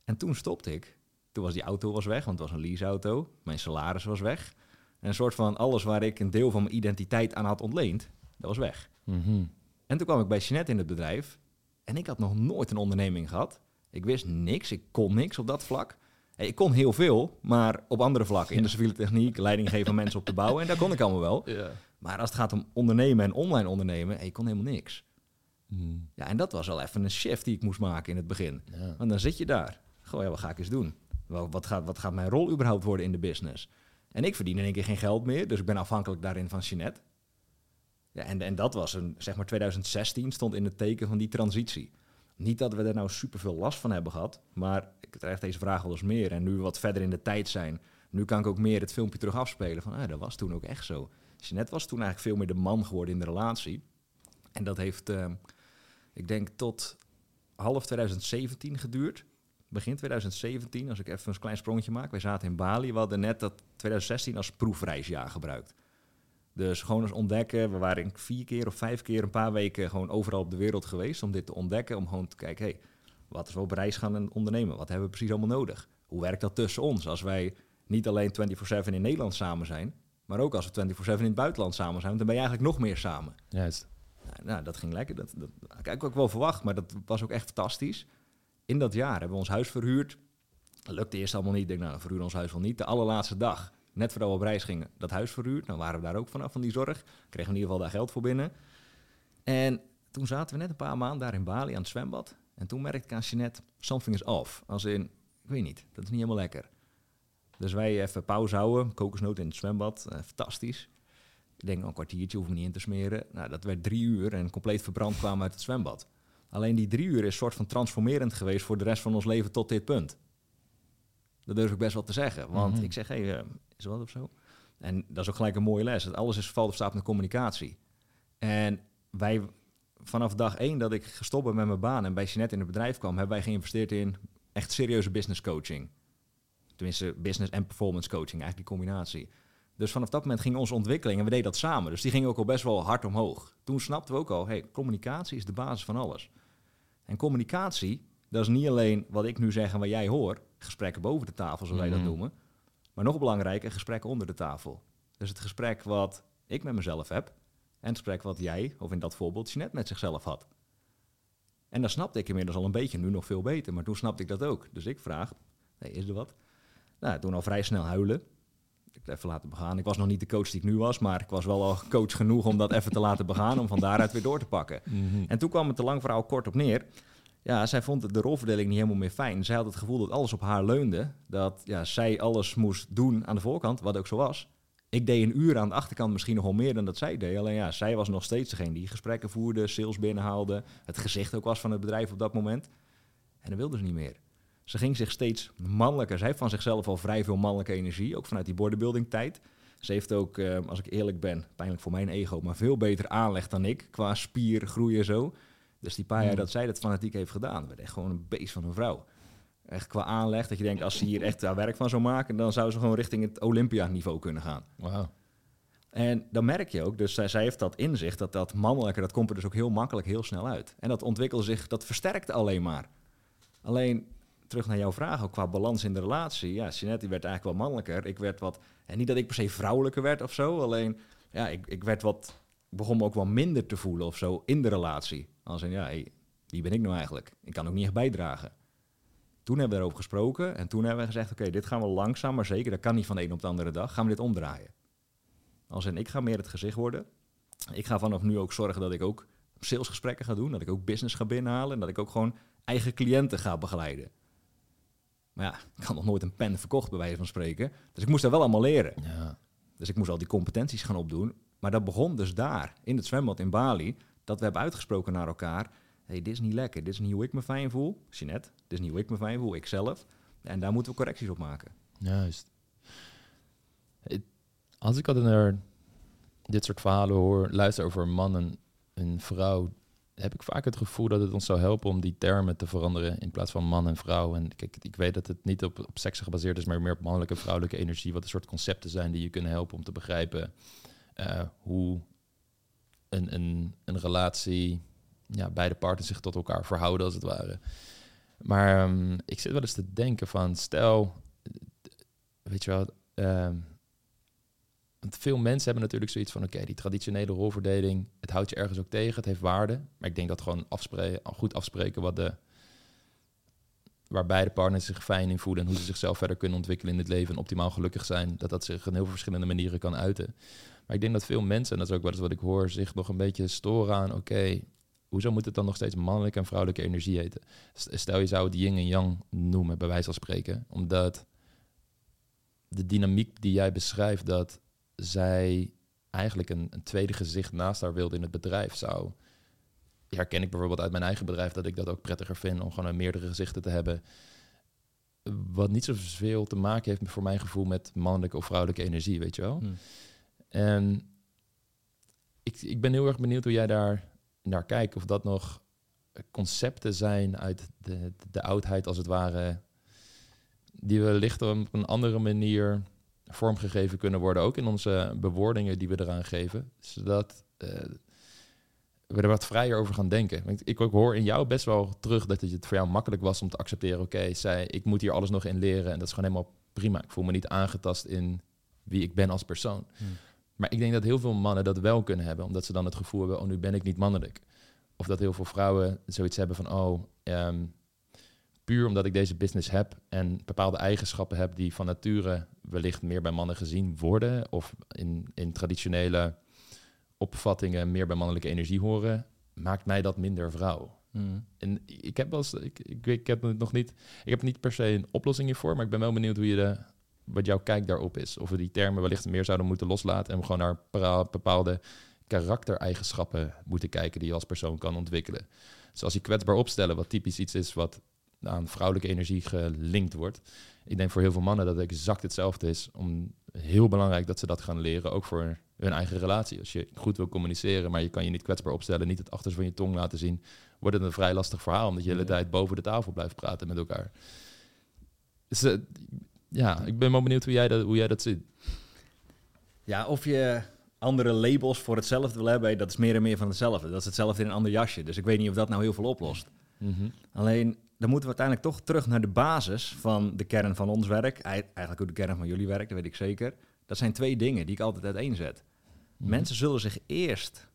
En toen stopte ik. Toen was die auto was weg, want het was een leaseauto. Mijn salaris was weg. En een soort van alles waar ik een deel van mijn identiteit aan had ontleend, dat was weg. Mhm. En toen kwam ik bij Jeanette in het bedrijf. En ik had nog nooit een onderneming gehad. Ik wist niks, ik kon niks op dat vlak. Ik kon heel veel, maar op andere vlakken. In de civiele techniek, leiding geven mensen op te bouwen. En daar kon ik allemaal wel. Ja. Maar als het gaat om ondernemen en online ondernemen, ik kon helemaal niks. Hmm. Ja, en dat was al even een shift die ik moest maken in het begin. Want dan zit je daar. Goh, ja, wat ga ik eens doen? Wat gaat, wat gaat mijn rol überhaupt worden in de business? En ik verdien in één keer geen geld meer, dus ik ben afhankelijk daarin van Jeanette. Ja, en, en dat was een, zeg maar 2016 stond in het teken van die transitie. Niet dat we er nou super veel last van hebben gehad, maar ik krijg deze vraag wel eens meer. En nu we wat verder in de tijd zijn, nu kan ik ook meer het filmpje terug afspelen van, ah, dat was toen ook echt zo. Jeanette was toen eigenlijk veel meer de man geworden in de relatie. En dat heeft, uh, ik denk, tot half 2017 geduurd. Begin 2017, als ik even een klein sprongetje maak. Wij zaten in Bali, we hadden net dat 2016 als proefreisjaar gebruikt. Dus gewoon eens ontdekken. We waren vier keer of vijf keer een paar weken gewoon overal op de wereld geweest om dit te ontdekken. Om gewoon te kijken, hey, wat is we op reis gaan ondernemen? Wat hebben we precies allemaal nodig? Hoe werkt dat tussen ons? Als wij niet alleen 24-7 in Nederland samen zijn, maar ook als we 24-7 in het buitenland samen zijn, dan ben je eigenlijk nog meer samen. Juist. Nou, nou dat ging lekker. Dat, dat, dat ik ook wel verwacht, maar dat was ook echt fantastisch. In dat jaar hebben we ons huis verhuurd. Dat lukte eerst allemaal niet. Ik denk, nou, verhuren ons huis wel niet. De allerlaatste dag net voordat we op reis gingen, dat huis verhuurd. Dan waren we daar ook vanaf van die zorg. Kregen we in ieder geval daar geld voor binnen. En toen zaten we net een paar maanden daar in Bali aan het zwembad. En toen merkte ik aan Jeanette, something is off. Als in, ik weet niet, dat is niet helemaal lekker. Dus wij even pauze houden, kokosnoot in het zwembad, eh, fantastisch. Ik denk, oh, een kwartiertje hoeven we niet in te smeren. Nou, dat werd drie uur en compleet verbrand kwamen uit het zwembad. Alleen die drie uur is een soort van transformerend geweest voor de rest van ons leven tot dit punt. Dat durf ik best wel te zeggen. Want mhm. ik zeg, hé, hey, uh, is wat of zo? En dat is ook gelijk een mooie les. Dat alles is valt of staat met communicatie. En wij, vanaf dag één dat ik gestopt ben met mijn baan en bij Jeanette in het bedrijf kwam, hebben wij geïnvesteerd in echt serieuze business coaching. Tenminste, business en performance coaching, eigenlijk die combinatie. Dus vanaf dat moment ging onze ontwikkeling en we deden dat samen. Dus die ging ook al best wel hard omhoog. Toen snapten we ook al, hey, communicatie is de basis van alles. En communicatie, dat is niet alleen wat ik nu zeg en wat jij hoort gesprekken boven de tafel, zoals wij dat mhm. noemen. Maar nog belangrijker, gesprekken onder de tafel. Dus het gesprek wat ik met mezelf heb en het gesprek wat jij, of in dat voorbeeld, net met zichzelf had. En dan snapte ik inmiddels al een beetje, nu nog veel beter, maar toen snapte ik dat ook. Dus ik vraag, is er wat? Nou, toen al vrij snel huilen. het even laten begaan. Ik was nog niet de coach die ik nu was, maar ik was wel al coach genoeg om dat even te laten begaan, om van daaruit weer door te pakken. Mhm. En toen kwam het te lang verhaal kort op neer. Ja, zij vond de rolverdeling niet helemaal meer fijn. Zij had het gevoel dat alles op haar leunde. Dat ja, zij alles moest doen aan de voorkant, wat ook zo was. Ik deed een uur aan de achterkant misschien nog wel meer dan dat zij deed. Alleen ja, zij was nog steeds degene die gesprekken voerde, sales binnenhaalde. Het gezicht ook was van het bedrijf op dat moment. En dat wilde ze niet meer. Ze ging zich steeds mannelijker. Zij heeft van zichzelf al vrij veel mannelijke energie, ook vanuit die bodybuilding tijd. Ze heeft ook, eh, als ik eerlijk ben, pijnlijk voor mijn ego, maar veel beter aanleg dan ik qua spiergroei en zo. Dus die paar jaar Mm. dat zij dat fanatiek heeft gedaan, werd echt gewoon een beest van een vrouw. Echt qua aanleg, dat je denkt, als ze hier echt haar werk van zou maken, dan zou ze gewoon richting het Olympia-niveau kunnen gaan. Wauw. En dan merk je ook, dus zij, zij heeft dat inzicht, dat dat mannelijke, dat komt er dus ook heel makkelijk, heel snel uit. En dat ontwikkelde zich, dat versterkte alleen maar. Alleen, terug naar jouw vraag, ook qua balans in de relatie. Ja, Jeanette die werd eigenlijk wel mannelijker. Ik werd wat, en niet dat ik per se vrouwelijker werd of zo, alleen, ja, ik, ik werd wat, begon me ook wel minder te voelen of zo in de relatie. Als in, ja, hey, wie ben ik nou eigenlijk? Ik kan ook niet echt bijdragen. Toen hebben we erover gesproken en toen hebben we gezegd, oké, dit gaan we langzaam, maar zeker, dat kan niet van de een op de andere dag, gaan we dit omdraaien. Als in, ik ga meer het gezicht worden. Ik ga vanaf nu ook zorgen dat ik ook salesgesprekken ga doen, dat ik ook business ga binnenhalen en dat ik ook gewoon eigen cliënten ga begeleiden. Maar ja, ik had nog nooit een pen verkocht, bij wijze van spreken. Dus ik moest dat wel allemaal leren. Ja. Dus ik moest al die competenties gaan opdoen. Maar dat begon dus daar, in het zwembad in Bali, dat we hebben uitgesproken naar elkaar. hey, dit is niet lekker. Dit is niet hoe ik me fijn voel. Jeanette, dit is niet hoe ik me fijn voel, ik zelf. En daar moeten we correcties op maken. Juist. Als ik altijd naar dit soort verhalen hoor, luister over een man en vrouw, heb ik vaak het gevoel dat het ons zou helpen om die termen te veranderen in plaats van man en vrouw. En kijk, ik weet dat het niet op, op seks gebaseerd is, maar meer op mannelijke en vrouwelijke energie, wat een soort concepten zijn die je kunnen helpen om te begrijpen eh, hoe een, een, een relatie, ja, beide partners zich tot elkaar verhouden als het ware. Maar ehm, ik zit wel eens te denken van, stel, weet je wel, ehm, want veel mensen hebben natuurlijk zoiets van, oké, die traditionele rolverdeling, het houdt je ergens ook tegen, het heeft waarde. Maar ik denk dat gewoon afspreken, goed afspreken wat de, waar beide partners zich fijn in voelen en hoe ze zichzelf verder kunnen ontwikkelen in het leven en optimaal gelukkig zijn, dat dat zich in heel veel verschillende manieren kan uiten. Maar ik denk dat veel mensen, en dat is ook wel eens wat ik hoor, zich nog een beetje storen aan, oké, hoezo moet het dan nog steeds mannelijke en vrouwelijke energie heten? Stel je zou het yin en yang noemen, bij wijze van spreken, omdat de dynamiek die jij beschrijft, dat zij eigenlijk een, een tweede gezicht naast haar wilde in het bedrijf zou. Herken ik bijvoorbeeld uit mijn eigen bedrijf dat ik dat ook prettiger vind om gewoon meerdere gezichten te hebben. Wat niet zoveel te maken heeft voor mijn gevoel met mannelijke of vrouwelijke energie, weet je wel. Hmm. En ik, ik ben heel erg benieuwd hoe jij daar naar kijkt. Of dat nog concepten zijn uit de, de oudheid, als het ware, die wellicht op een andere manier vormgegeven kunnen worden. Ook in onze bewoordingen die we eraan geven. Zodat eh, we er wat vrijer over gaan denken. Ik ook hoor in jou best wel terug dat het voor jou makkelijk was om te accepteren. Oké, zij, ik moet hier alles nog in leren. En dat is gewoon helemaal prima. Ik voel me niet aangetast in wie ik ben als persoon. Hmm. Maar ik denk dat heel veel mannen dat wel kunnen hebben, omdat ze dan het gevoel hebben, oh, nu ben ik niet mannelijk. Of dat heel veel vrouwen zoiets hebben van, oh, ehm, puur omdat ik deze business heb en bepaalde eigenschappen heb die van nature wellicht meer bij mannen gezien worden, of in, in traditionele opvattingen meer bij mannelijke energie horen, maakt mij dat minder vrouw. Hmm. En ik heb wel eens, ik, ik, ik heb het nog niet, ik heb niet per se een oplossing hiervoor, maar ik ben wel benieuwd hoe je de, wat jouw kijk daarop is. Of we die termen wellicht meer zouden moeten loslaten en we gewoon naar bepaalde karaktereigenschappen moeten kijken die je als persoon kan ontwikkelen. Zoals je kwetsbaar opstellen, wat typisch iets is wat aan vrouwelijke energie gelinkt wordt. Ik denk voor heel veel mannen dat het exact hetzelfde is. Om heel belangrijk dat ze dat gaan leren, ook voor hun eigen relatie. Als je goed wil communiceren, maar je kan je niet kwetsbaar opstellen, niet het achterste van je tong laten zien, wordt het een vrij lastig verhaal, omdat je de hele tijd boven de tafel blijft praten met elkaar. Dus, eh, ja, ik ben wel benieuwd hoe jij dat, hoe jij dat ziet. Ja, of je andere labels voor hetzelfde wil hebben, dat is meer en meer van hetzelfde. Dat is hetzelfde in een ander jasje. Dus ik weet niet of dat nou heel veel oplost. Alleen, dan moeten we uiteindelijk toch terug naar de basis van de kern van ons werk. Ei- Eigenlijk ook de kern van jullie werk, dat weet ik zeker. Dat zijn twee dingen die ik altijd uiteenzet. Mhm. Mensen zullen zich eerst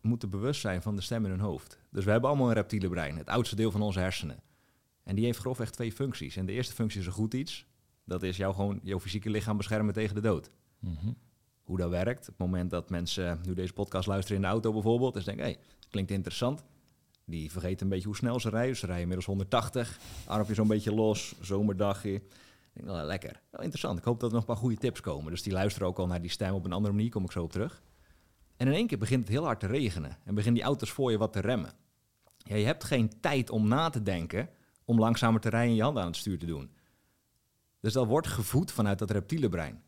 moeten bewust zijn van de stem in hun hoofd. Dus we hebben allemaal een reptiele brein, het oudste deel van onze hersenen. En die heeft grofweg twee functies. En de eerste functie is een goed iets. Dat is jou gewoon jouw fysieke lichaam beschermen tegen de dood. Mhm. Hoe dat werkt, op het moment dat mensen nu deze podcast luisteren in de auto bijvoorbeeld, dus denken, hé, hey, klinkt interessant. Die vergeten een beetje hoe snel ze rijden. Ze rijden inmiddels 180, armpje zo'n beetje los, zomerdagje. Denk, nou, lekker. Wel interessant. Ik hoop dat er nog een paar goede tips komen. Dus die luisteren ook al naar die stem op een andere manier, kom ik zo op terug. En in één keer begint het heel hard te regenen en beginnen die auto's voor je wat te remmen. Ja, je hebt geen tijd om na te denken om langzamer te rijden en je handen aan het stuur te doen. Dus dat wordt gevoed vanuit dat reptiele brein.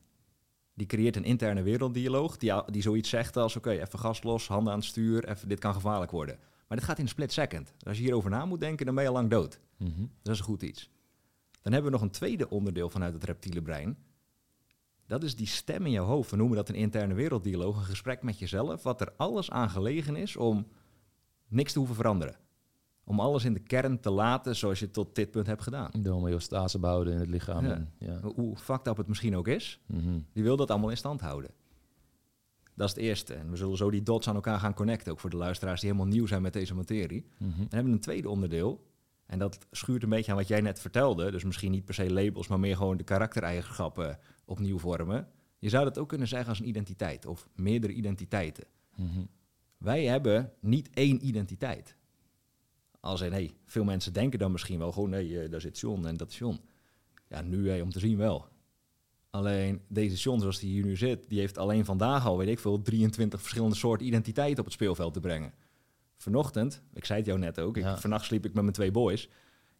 Die creëert een interne werelddialoog die, die zoiets zegt als... oké, even gas los, handen aan het stuur, even, dit kan gevaarlijk worden. Maar dit gaat in een split second. Dus als je hierover na moet denken, dan ben je al lang dood. Mhm. Dat is een goed iets. Dan hebben we nog een tweede onderdeel vanuit het reptiele brein. Dat is die stem in jouw hoofd. We noemen dat een interne werelddialoog, een gesprek met jezelf, wat er alles aan gelegen is om niks te hoeven veranderen. Om alles in de kern te laten zoals je het tot dit punt hebt gedaan. De homeostase behouden in het lichaam. Ja. En, ja. Hoe fucked up het misschien ook is, Mhm. die wil dat allemaal in stand houden. Dat is het eerste. En we zullen zo die dots aan elkaar gaan connecten, ook voor de luisteraars die helemaal nieuw zijn met deze materie. Mhm. Dan hebben we een tweede onderdeel. En dat schuurt een beetje aan wat jij net vertelde. Dus misschien niet per se labels, maar meer gewoon de karaktereigenschappen opnieuw vormen. Je zou dat ook kunnen zeggen als een identiteit of meerdere identiteiten. Mhm. Wij hebben niet één identiteit. Als in, hey, veel mensen denken dan misschien wel gewoon, nee, eh, daar zit John en dat is John. Ja, nu hey, om te zien wel. Alleen deze John zoals die hier nu zit, die heeft alleen vandaag al, weet ik veel, 23 verschillende soorten identiteiten op het speelveld te brengen. Vanochtend, ik zei het jou net ook, ik, Ja. vannacht sliep ik met mijn twee boys.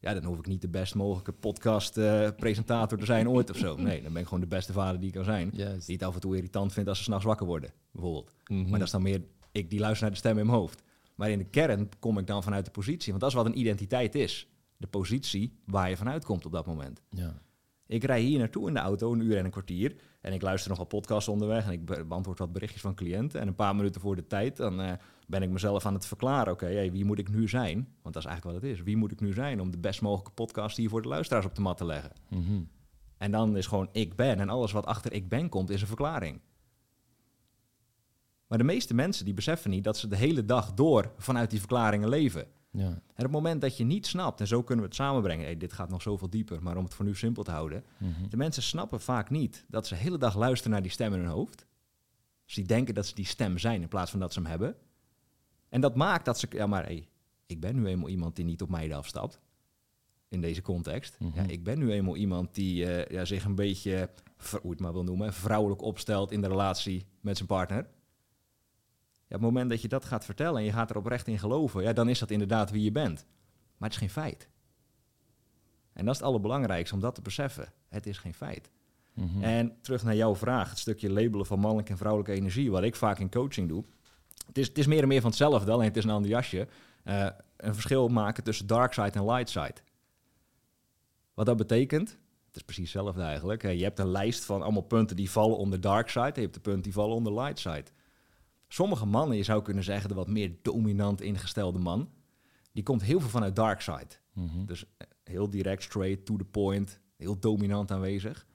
Ja, dan hoef ik niet de best mogelijke podcast-presentator te zijn ooit of zo. [laughs] Nee, dan ben ik gewoon de beste vader die ik kan zijn. Juist. Die het af en toe irritant vindt als ze s'nachts wakker worden, bijvoorbeeld. Mhm. Maar dat is dan meer ik die luister naar de stem in mijn hoofd. Maar in de kern kom ik dan vanuit de positie. Want dat is wat een identiteit is. De positie waar je vanuit komt op dat moment. Ja. Ik rij hier naartoe in de auto, een uur en een kwartier. En ik luister nog wat podcasts onderweg. En ik be- beantwoord wat berichtjes van cliënten. En een paar minuten voor de tijd, dan eh, ben ik mezelf aan het verklaren. Oké, hey, wie moet ik nu zijn? Want dat is eigenlijk wat het is. Wie moet ik nu zijn om de best mogelijke podcast hier voor de luisteraars op de mat te leggen? Mhm. En dan is gewoon ik ben. En alles wat achter ik ben komt, is een verklaring. Maar de meeste mensen die beseffen niet dat ze de hele dag door vanuit die verklaringen leven. Ja. En op het moment dat je niet snapt, en zo kunnen we het samenbrengen, hey, dit gaat nog zoveel dieper, maar om het voor nu simpel te houden. Mhm. De mensen snappen vaak niet dat ze de hele dag luisteren naar die stem in hun hoofd. Dus die denken dat ze die stem zijn in plaats van dat ze hem hebben. En dat maakt dat ze, ja maar hey, ik ben nu eenmaal iemand die niet op mij afstapt. In deze context. Mhm. Ja, ik ben nu eenmaal iemand die eh, ja, zich een beetje, hoe het maar wil noemen, vrouwelijk opstelt in de relatie met zijn partner. Ja, op het moment dat je dat gaat vertellen en je gaat er oprecht in geloven, ja, dan is dat inderdaad wie je bent. Maar het is geen feit. En dat is het allerbelangrijkste om dat te beseffen. Het is geen feit. Mhm. En terug naar jouw vraag, het stukje labelen van mannelijke en vrouwelijke energie, wat ik vaak in coaching doe. Het is, het is meer en meer van hetzelfde, alleen het is een ander jasje. Eh, een verschil maken tussen dark side en light side. Wat dat betekent, het is precies hetzelfde eigenlijk. Je hebt een lijst van allemaal punten die vallen onder dark side, en je hebt de punten die vallen onder light side. Sommige mannen, je zou kunnen zeggen de wat meer dominant ingestelde man, die komt heel veel vanuit dark side. Mhm. Dus eh, heel direct, straight, to the point, heel dominant aanwezig.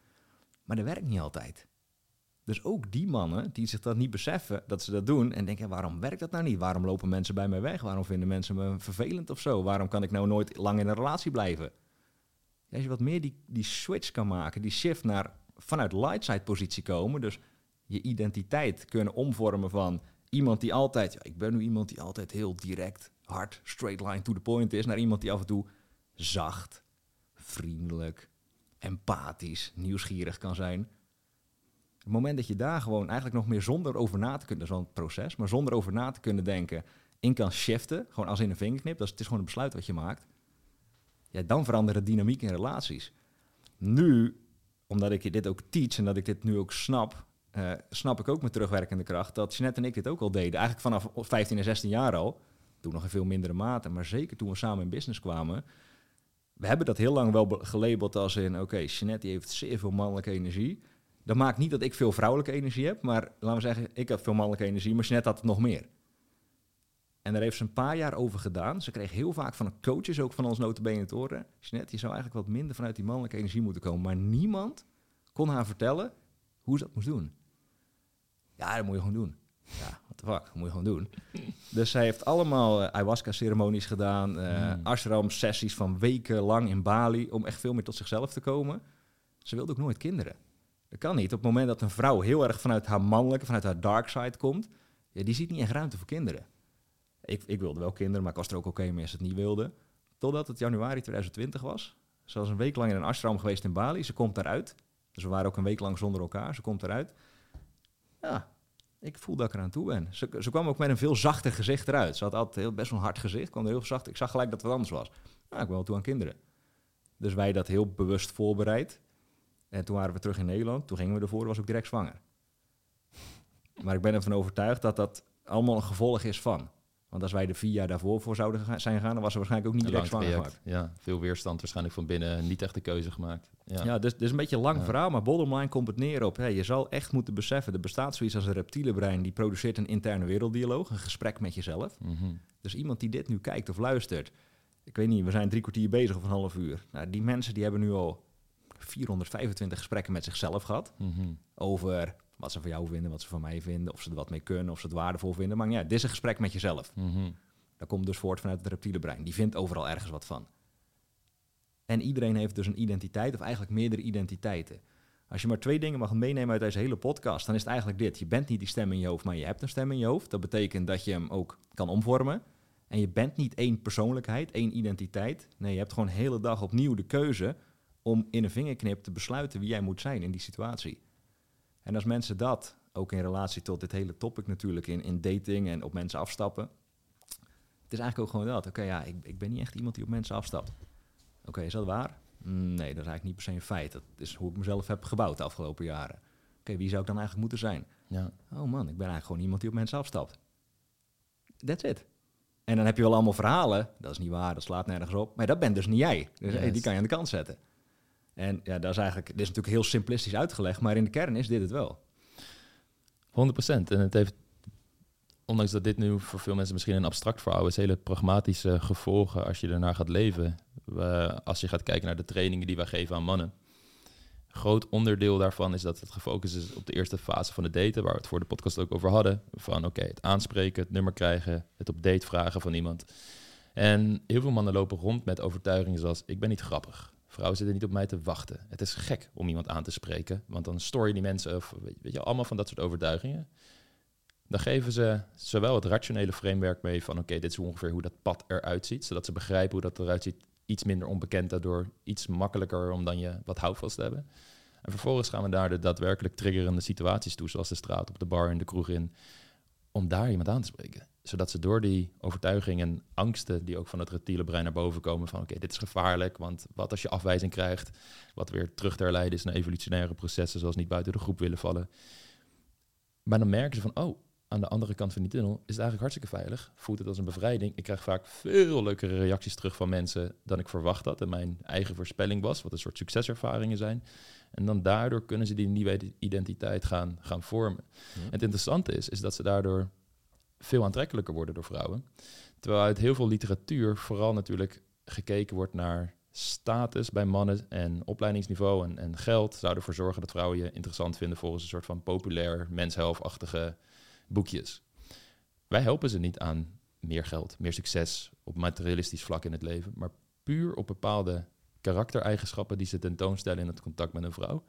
Maar dat werkt niet altijd. Dus ook die mannen die zich dat niet beseffen, dat ze dat doen en denken, waarom werkt dat nou niet? Waarom lopen mensen bij mij weg? Waarom vinden mensen me vervelend of zo? Waarom kan ik nou nooit lang in een relatie blijven? Als je wat meer die, die switch kan maken, die shift naar vanuit light side positie komen, dus je identiteit kunnen omvormen van iemand die altijd, ja, ik ben nu iemand die altijd heel direct, hard, straight line to the point is, naar iemand die af en toe zacht, vriendelijk, empathisch, nieuwsgierig kan zijn. Het moment dat je daar gewoon eigenlijk nog meer zonder over na te kunnen, een proces, maar zonder over na te kunnen denken, in kan shiften, gewoon als in een vingerknip, dat is, het is gewoon een besluit wat je maakt, ja, dan veranderen dynamiek in relaties. Nu, omdat ik je dit ook teach en dat ik dit nu ook snap, eh, snap ik ook met terugwerkende kracht dat Jeanette en ik dit ook al deden. Eigenlijk vanaf 15 en 16 jaar al. Toen nog in veel mindere mate, maar zeker toen we samen in business kwamen. We hebben dat heel lang wel be- gelabeld als in, oké, Jeanette die heeft zeer veel mannelijke energie. Dat maakt niet dat ik veel vrouwelijke energie heb, maar laten we zeggen, ik heb veel mannelijke energie, maar Jeanette had het nog meer. En daar heeft ze een paar jaar over gedaan. Ze kreeg heel vaak van coaches, ook van ons notabene te horen. Jeanette, je zou eigenlijk wat minder vanuit die mannelijke energie moeten komen. Maar niemand kon haar vertellen hoe ze dat moest doen. Ja, dat moet je gewoon doen. Ja, what the fuck, dat moet je gewoon doen. Dus zij heeft allemaal eh, ayahuasca-ceremonies gedaan, Mm. ashram-sessies van weken lang in Bali, om echt veel meer tot zichzelf te komen. Ze wilde ook nooit kinderen. Dat kan niet. Op het moment dat een vrouw heel erg vanuit haar mannelijke, vanuit haar dark side komt, ja, die ziet niet echt ruimte voor kinderen. Ik, ik wilde wel kinderen, maar ik was er ook oké mee als ze het niet wilde. Totdat het januari 2020 was. Ze was een week lang in een ashram geweest in Bali. Ze komt daaruit. Dus we waren ook een week lang zonder elkaar. Ze komt eruit. Ja, ik voel dat ik eraan toe ben. Ze, ze kwam ook met een veel zachter gezicht eruit. Ze had altijd heel, best wel een hard gezicht. kwam er heel zacht. Ik zag gelijk dat het anders was. Ja, ik ben wel toe aan kinderen. Dus wij dat heel bewust voorbereid. En toen waren we terug in Nederland. Toen gingen we ervoor, was ook direct zwanger. Maar ik ben ervan overtuigd dat dat allemaal een gevolg is van. Want als wij er vier jaar daarvoor voor zouden zijn gegaan, dan was er waarschijnlijk ook niet direct zwanger gemaakt. Ja, veel weerstand waarschijnlijk van binnen, niet echt de keuze gemaakt. Ja, ja dus, dus een beetje een lang verhaal, maar bottom komt het neer op, hey, je zal echt moeten beseffen, er bestaat zoiets als een reptiele brein, die produceert een interne werelddialoog, een gesprek met jezelf. Mhm. Dus iemand die dit nu kijkt of luistert, ik weet niet, we zijn drie kwartier bezig of een half uur. Nou, die mensen die hebben nu al 425 gesprekken met zichzelf gehad. Mhm. Over wat ze van jou vinden, wat ze van mij vinden, of ze er wat mee kunnen, of ze het waardevol vinden. Maar ja, dit is een gesprek met jezelf. Mm Dat komt dus voort vanuit het reptiele brein. Die vindt overal ergens wat van. En iedereen heeft dus een identiteit, of eigenlijk meerdere identiteiten. Als je maar twee dingen mag meenemen uit deze hele podcast, dan is het eigenlijk dit. Je bent niet die stem in je hoofd, maar je hebt een stem in je hoofd. Dat betekent dat je hem ook kan omvormen. En je bent niet één persoonlijkheid, één identiteit. Nee, je hebt gewoon de hele dag opnieuw de keuze om in een vingerknip te besluiten wie jij moet zijn in die situatie. En als mensen dat, ook in relatie tot dit hele topic natuurlijk, in, in dating en op mensen afstappen. Het is eigenlijk ook gewoon dat. Oké, ja, ik, ik ben niet echt iemand die op mensen afstapt. Oké, is dat waar? Mm, nee, dat is eigenlijk niet per se een feit. Dat is hoe ik mezelf heb gebouwd de afgelopen jaren. Oké, wie zou ik dan eigenlijk moeten zijn? Ja. Oh man, ik ben eigenlijk gewoon iemand die op mensen afstapt. That's it. En dan heb je wel allemaal verhalen. Dat is niet waar, dat slaat nergens op. Maar dat bent dus niet jij. Dus die kan je aan de kant zetten. En ja, dat is eigenlijk, dit is natuurlijk heel simplistisch uitgelegd, maar in de kern is dit het wel. 100%. En het heeft, ondanks dat dit nu voor veel mensen misschien een abstract verhaal is, hele pragmatische gevolgen als je ernaar gaat leven. als je gaat kijken naar de trainingen die wij geven aan mannen. Groot onderdeel daarvan is dat het gefocust is op de eerste fase van de daten, waar we het voor de podcast ook over hadden. Van oké, het aanspreken, het nummer krijgen, het op date vragen van iemand. En heel veel mannen lopen rond met overtuigingen zoals: ik ben niet grappig. Vrouwen zitten niet op mij te wachten. Het is gek om iemand aan te spreken, want dan stoor je die mensen, of weet je, allemaal van dat soort overtuigingen. Dan geven ze zowel het rationele framework mee van oké, dit is ongeveer hoe dat pad eruit ziet, zodat ze begrijpen hoe dat eruit ziet, iets minder onbekend, daardoor iets makkelijker om dan je wat houvast te hebben. En vervolgens gaan we daar de daadwerkelijk triggerende situaties toe, zoals de straat, op de bar, in de kroeg in, om daar iemand aan te spreken zodat ze door die overtuigingen en angsten die ook van het reptiele brein naar boven komen van oké, dit is gevaarlijk, want wat als je afwijzing krijgt, wat weer terug te herleiden is naar evolutionaire processen zoals niet buiten de groep willen vallen. Maar dan merken ze van oh, aan de andere kant van die tunnel is het eigenlijk hartstikke veilig, voelt het als een bevrijding. Ik krijg vaak veel leukere reacties terug van mensen dan ik verwacht had en mijn eigen voorspelling was, wat een soort succeservaringen zijn. En dan daardoor kunnen ze die nieuwe identiteit gaan, gaan vormen. En het interessante is, is dat ze daardoor veel aantrekkelijker worden door vrouwen. Terwijl uit heel veel literatuur vooral natuurlijk gekeken wordt naar status bij mannen en opleidingsniveau en, en geld zou ervoor zorgen dat vrouwen je interessant vinden volgens een soort van populair menshelfachtige boekjes. Wij helpen ze niet aan meer geld, meer succes op materialistisch vlak in het leven, maar puur op bepaalde karaktereigenschappen die ze tentoonstellen in het contact met een vrouw,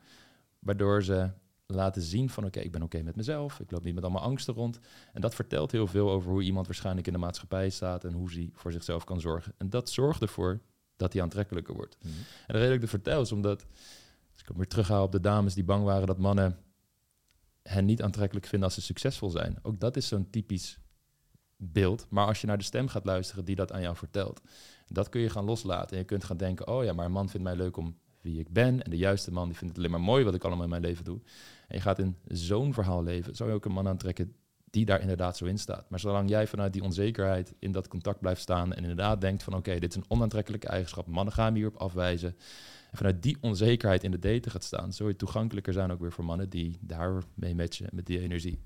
waardoor ze laten zien van oké, ik ben oké met mezelf, ik loop niet met allemaal angsten rond. En dat vertelt heel veel over hoe iemand waarschijnlijk in de maatschappij staat en hoe hij voor zichzelf kan zorgen. En dat zorgt ervoor dat hij aantrekkelijker wordt. Mhm. En de reden dat ik het vertel is omdat, als ik weer terughaal op de dames die bang waren dat mannen hen niet aantrekkelijk vinden als ze succesvol zijn. Ook dat is zo'n typisch beeld. Maar als je naar de stem gaat luisteren die dat aan jou vertelt, dat kun je gaan loslaten. En je kunt gaan denken, oh ja, maar een man vindt mij leuk om wie ik ben. En de juiste man die vindt het alleen maar mooi wat ik allemaal in mijn leven doe. En je gaat in zo'n verhaal leven, zou je ook een man aantrekken die daar inderdaad zo in staat. Maar zolang jij vanuit die onzekerheid in dat contact blijft staan en inderdaad denkt van oké, dit is een onaantrekkelijke eigenschap, mannen gaan me hierop afwijzen. En vanuit die onzekerheid in de daten gaat staan, zul je toegankelijker zijn ook weer voor mannen die daar mee matchen met die energie.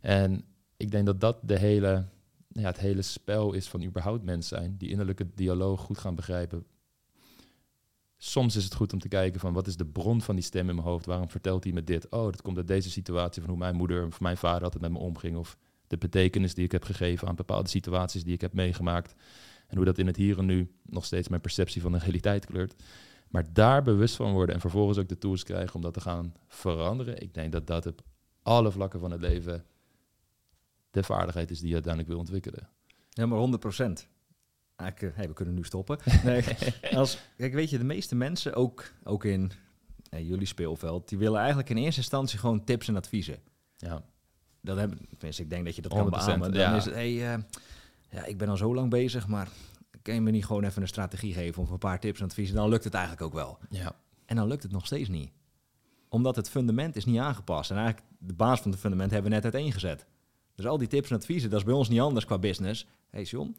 En ik denk dat dat de hele, ja, het hele spel is van überhaupt mens zijn, die innerlijke dialoog goed gaan begrijpen soms is het goed om te kijken van wat is de bron van die stem in mijn hoofd? Waarom vertelt hij me dit? Oh, dat komt uit deze situatie van hoe mijn moeder of mijn vader altijd met me omging. Of de betekenis die ik heb gegeven aan bepaalde situaties die ik heb meegemaakt. En hoe dat in het hier en nu nog steeds mijn perceptie van de realiteit kleurt. Maar daar bewust van worden en vervolgens ook de tools krijgen om dat te gaan veranderen. Ik denk dat dat op alle vlakken van het leven de vaardigheid is die je uiteindelijk wil ontwikkelen. Ja, maar 100 procent. We kunnen nu stoppen. [laughs] Nee, als, kijk, weet je, de meeste mensen, ook, ook in eh, jullie speelveld, die willen eigenlijk in eerste instantie gewoon tips en adviezen. Ja. Dat hebben, tenminste, ik denk dat je dat kan beamen. Dan ja. is het, hey, uh, ja, ik ben al zo lang bezig, maar kan je me niet gewoon even een strategie geven of een paar tips en adviezen? Dan lukt het eigenlijk ook wel. Ja. En dan lukt het nog steeds niet. Omdat het fundament is niet aangepast. En eigenlijk de basis van het fundament hebben we net uiteengezet. Dus al die tips en adviezen, dat is bij ons niet anders qua business. hey John,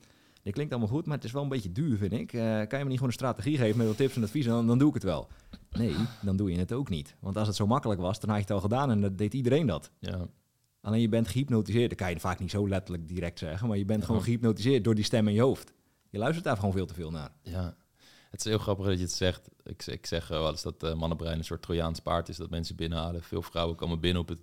dit klinkt allemaal goed, maar het is wel een beetje duur, vind ik. Uh, kan je me niet gewoon een strategie geven met wat tips en adviezen, dan, dan doe ik het wel. Nee, dan doe je het ook niet. Want als het zo makkelijk was, dan had je het al gedaan en dan deed iedereen dat. Ja. Alleen je bent gehypnotiseerd. Dat kan je vaak niet zo letterlijk direct zeggen, maar je bent gewoon gehypnotiseerd door die stem in je hoofd. Je luistert daar gewoon veel te veel naar. Ja, het is heel grappig dat je het zegt. Ik, ik zeg wel eens dat uh, mannenbrein een soort Trojaans paard is dat mensen binnenhalen. Veel vrouwen komen binnen op het,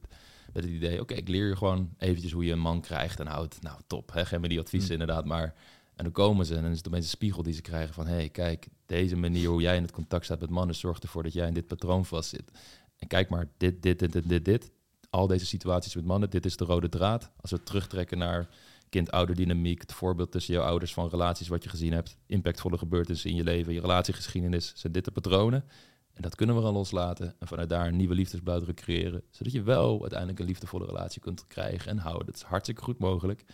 met het idee, oké, ik leer je gewoon eventjes hoe je een man krijgt en houdt. Nou, top, hè? geef me die adviezen mm. inderdaad, maar... En dan komen ze en dan is het opeens een spiegel die ze krijgen van... hé, hey, kijk, deze manier hoe jij in het contact staat met mannen... zorgt ervoor dat jij in dit patroon vastzit. En kijk maar, dit, dit, dit, dit, dit, dit. Al deze situaties met mannen, dit is de rode draad. Als we terugtrekken naar kind-ouderdynamiek, het voorbeeld tussen jouw ouders van relaties wat je gezien hebt, impactvolle gebeurtenissen in je leven, je relatiegeschiedenis, zijn dit de patronen. En dat kunnen we gaan loslaten en vanuit daar een nieuwe liefdesbuideren creëren, zodat je wel uiteindelijk een liefdevolle relatie kunt krijgen en houden. Dat is hartstikke goed mogelijk.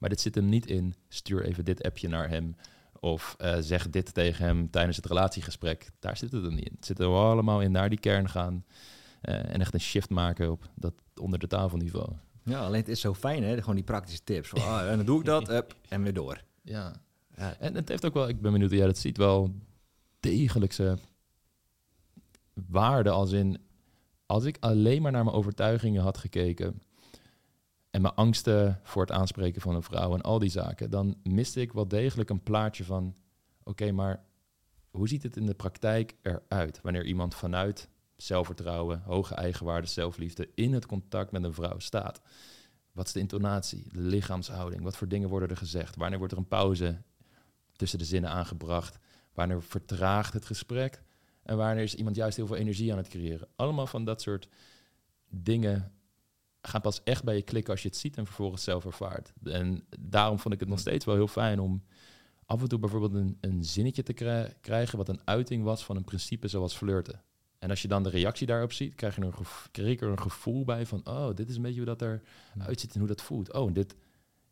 Maar dit zit hem niet in, stuur even dit appje naar hem of uh, zeg dit tegen hem tijdens het relatiegesprek. Daar zit het er niet in. Het zit er allemaal in naar die kern gaan uh, en echt een shift maken op dat onder de tafelniveau. Ja, alleen het is zo fijn, hè? Gewoon die praktische tips. ah, en dan doe ik dat [laughs] up, en weer door. Ja. ja. En het heeft ook wel, ik ben benieuwd, ja, dat ziet wel degelijkse waarde als in, als ik alleen maar naar mijn overtuigingen had gekeken en mijn angsten voor het aanspreken van een vrouw en al die zaken, dan miste ik wel degelijk een plaatje van, oké, maar hoe ziet het in de praktijk eruit wanneer iemand vanuit zelfvertrouwen, hoge eigenwaarde, zelfliefde in het contact met een vrouw staat. Wat is de intonatie, de lichaamshouding? Wat voor dingen worden er gezegd? Wanneer wordt er een pauze tussen de zinnen aangebracht? Wanneer vertraagt het gesprek? En wanneer is iemand juist heel veel energie aan het creëren? Allemaal van dat soort dingen gaan pas echt bij je klikken als je het ziet en vervolgens zelf ervaart. En daarom vond ik het nog steeds wel heel fijn om af en toe bijvoorbeeld een, een zinnetje te krijgen wat een uiting was van een principe zoals flirten. En als je dan de reactie daarop ziet, krijg je er een, kreeg ik er een gevoel bij van, oh, dit is een beetje hoe dat eruit ziet en hoe dat voelt. Oh, en dit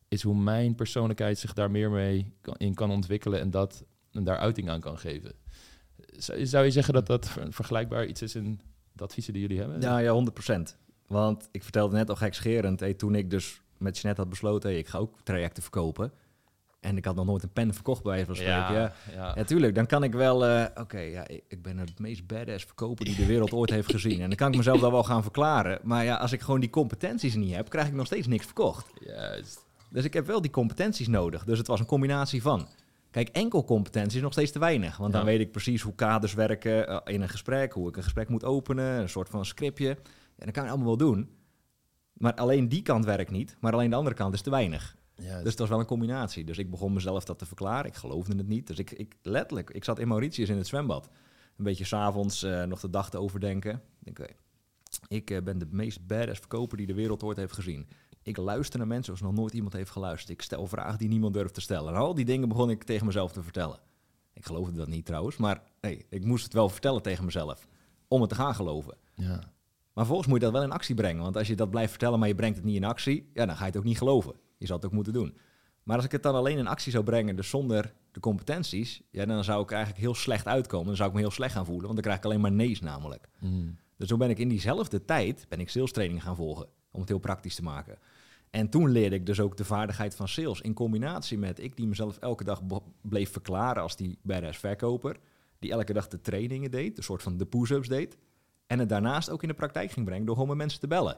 is hoe mijn persoonlijkheid zich daar meer mee in kan ontwikkelen en dat en daar uiting aan kan geven. Zou, je zeggen dat dat vergelijkbaar iets is in de adviezen die jullie hebben? Ja, ja 100%. Want ik vertelde net al gekscherend, hey, toen ik dus met Jeanette had besloten, hey, ik ga ook trajecten verkopen. En ik had nog nooit een pen verkocht bij van spreken. Ja, ja. ja. tuurlijk. Dan kan ik wel... Uh, Oké, ja, ik ben het meest badass verkoper die de wereld ooit heeft gezien. En dan kan ik mezelf dat wel gaan verklaren. Maar ja, als ik gewoon die competenties niet heb, krijg ik nog steeds niks verkocht. Juist. Dus ik heb wel die competenties nodig. Dus het was een combinatie van... Kijk, enkel competentie is nog steeds te weinig. Want dan weet ik precies hoe kaders werken eh, in een gesprek. Hoe ik een gesprek moet openen. Een soort van scriptje. En dat kan ik allemaal wel doen. Maar alleen die kant werkt niet. Maar alleen de andere kant is te weinig. Dus het was wel een combinatie. Dus ik begon mezelf dat te verklaren. Ik geloofde het niet. Dus ik, ik letterlijk, ik zat in Mauritius in het zwembad. Een beetje s'avonds uh, nog de dag te overdenken. Ik denk, ik uh, ben de meest badass verkoper die de wereld ooit heeft gezien. Ik luister naar mensen zoals nog nooit iemand heeft geluisterd. Ik stel vragen die niemand durft te stellen. En al die dingen begon ik tegen mezelf te vertellen. Ik geloofde dat niet trouwens, maar hey, ik moest het wel vertellen tegen mezelf. Om het te gaan geloven. Ja. Maar volgens moet je dat wel in actie brengen. Want als je dat blijft vertellen, maar je brengt het niet in actie, ja, dan ga je het ook niet geloven. Je zal het ook moeten doen. Maar als ik het dan alleen in actie zou brengen, dus zonder de competenties, ja, dan zou ik eigenlijk heel slecht uitkomen. Dan zou ik me heel slecht gaan voelen, want dan krijg ik alleen maar nee's namelijk. Mm. Dus zo ben ik in diezelfde tijd ben ik sales training gaan volgen, om het heel praktisch te maken. En toen leerde ik dus ook de vaardigheid van sales in combinatie met ik die mezelf elke dag bleef verklaren als die badass verkoper, die elke dag de trainingen deed, een soort van de push-ups deed, en het daarnaast ook in de praktijk ging brengen door gewoon met mensen te bellen.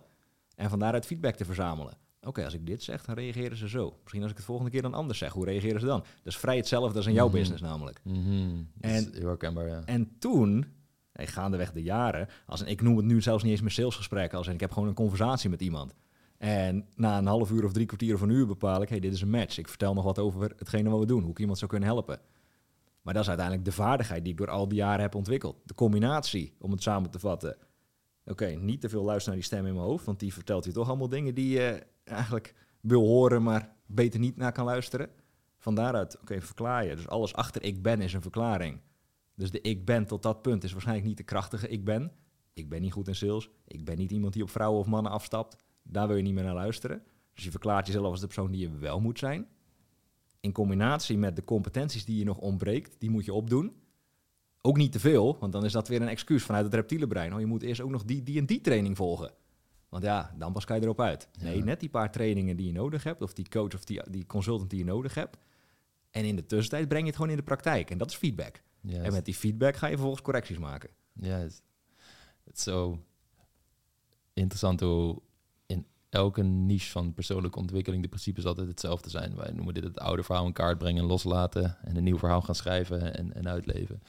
En van daaruit feedback te verzamelen. Oké, als ik dit zeg, dan reageren ze zo. Misschien als ik het volgende keer dan anders zeg, hoe reageren ze dan? Dat is vrij hetzelfde als in jouw mhm. business namelijk. Mm En, heel herkenbaar, ja. En toen, hey, gaandeweg de jaren, als een, ik noem het nu zelfs niet eens meer salesgesprekken, als in ik heb gewoon een conversatie met iemand. En na een half uur of drie kwartier of een uur bepaal ik, hey, dit is een match. Ik vertel nog wat over hetgene wat we doen, hoe ik iemand zou kunnen helpen. Maar dat is uiteindelijk de vaardigheid die ik door al die jaren heb ontwikkeld. De combinatie, om het samen te vatten. Oké, niet te veel luisteren naar die stem in mijn hoofd, want die vertelt je toch allemaal dingen die je eigenlijk wil horen, maar beter niet naar kan luisteren. Van daaruit, oké, verklaar je. Dus alles achter ik ben is een verklaring. Dus de ik ben tot dat punt is waarschijnlijk niet de krachtige ik ben. Ik ben niet goed in sales. Ik ben niet iemand die op vrouwen of mannen afstapt. Daar wil je niet meer naar luisteren. Dus je verklaart jezelf als de persoon die je wel moet zijn. In combinatie met de competenties die je nog ontbreekt, die moet je opdoen. Ook niet te veel, want dan is dat weer een excuus vanuit het reptiele brein. Oh, je moet eerst ook nog die, die en die training volgen. Want ja, dan pas kan je erop uit. Nee, Ja. net die paar trainingen die je nodig hebt, of die coach of die, die consultant die je nodig hebt. En in de tussentijd breng je het gewoon in de praktijk. En dat is feedback. En met die feedback ga je vervolgens correcties maken. Juist. Het is zo interessant hoe elke niche van persoonlijke ontwikkeling de principes altijd hetzelfde zijn. Wij noemen dit het oude verhaal in kaart brengen en loslaten en een nieuw verhaal gaan schrijven en, en uitleven.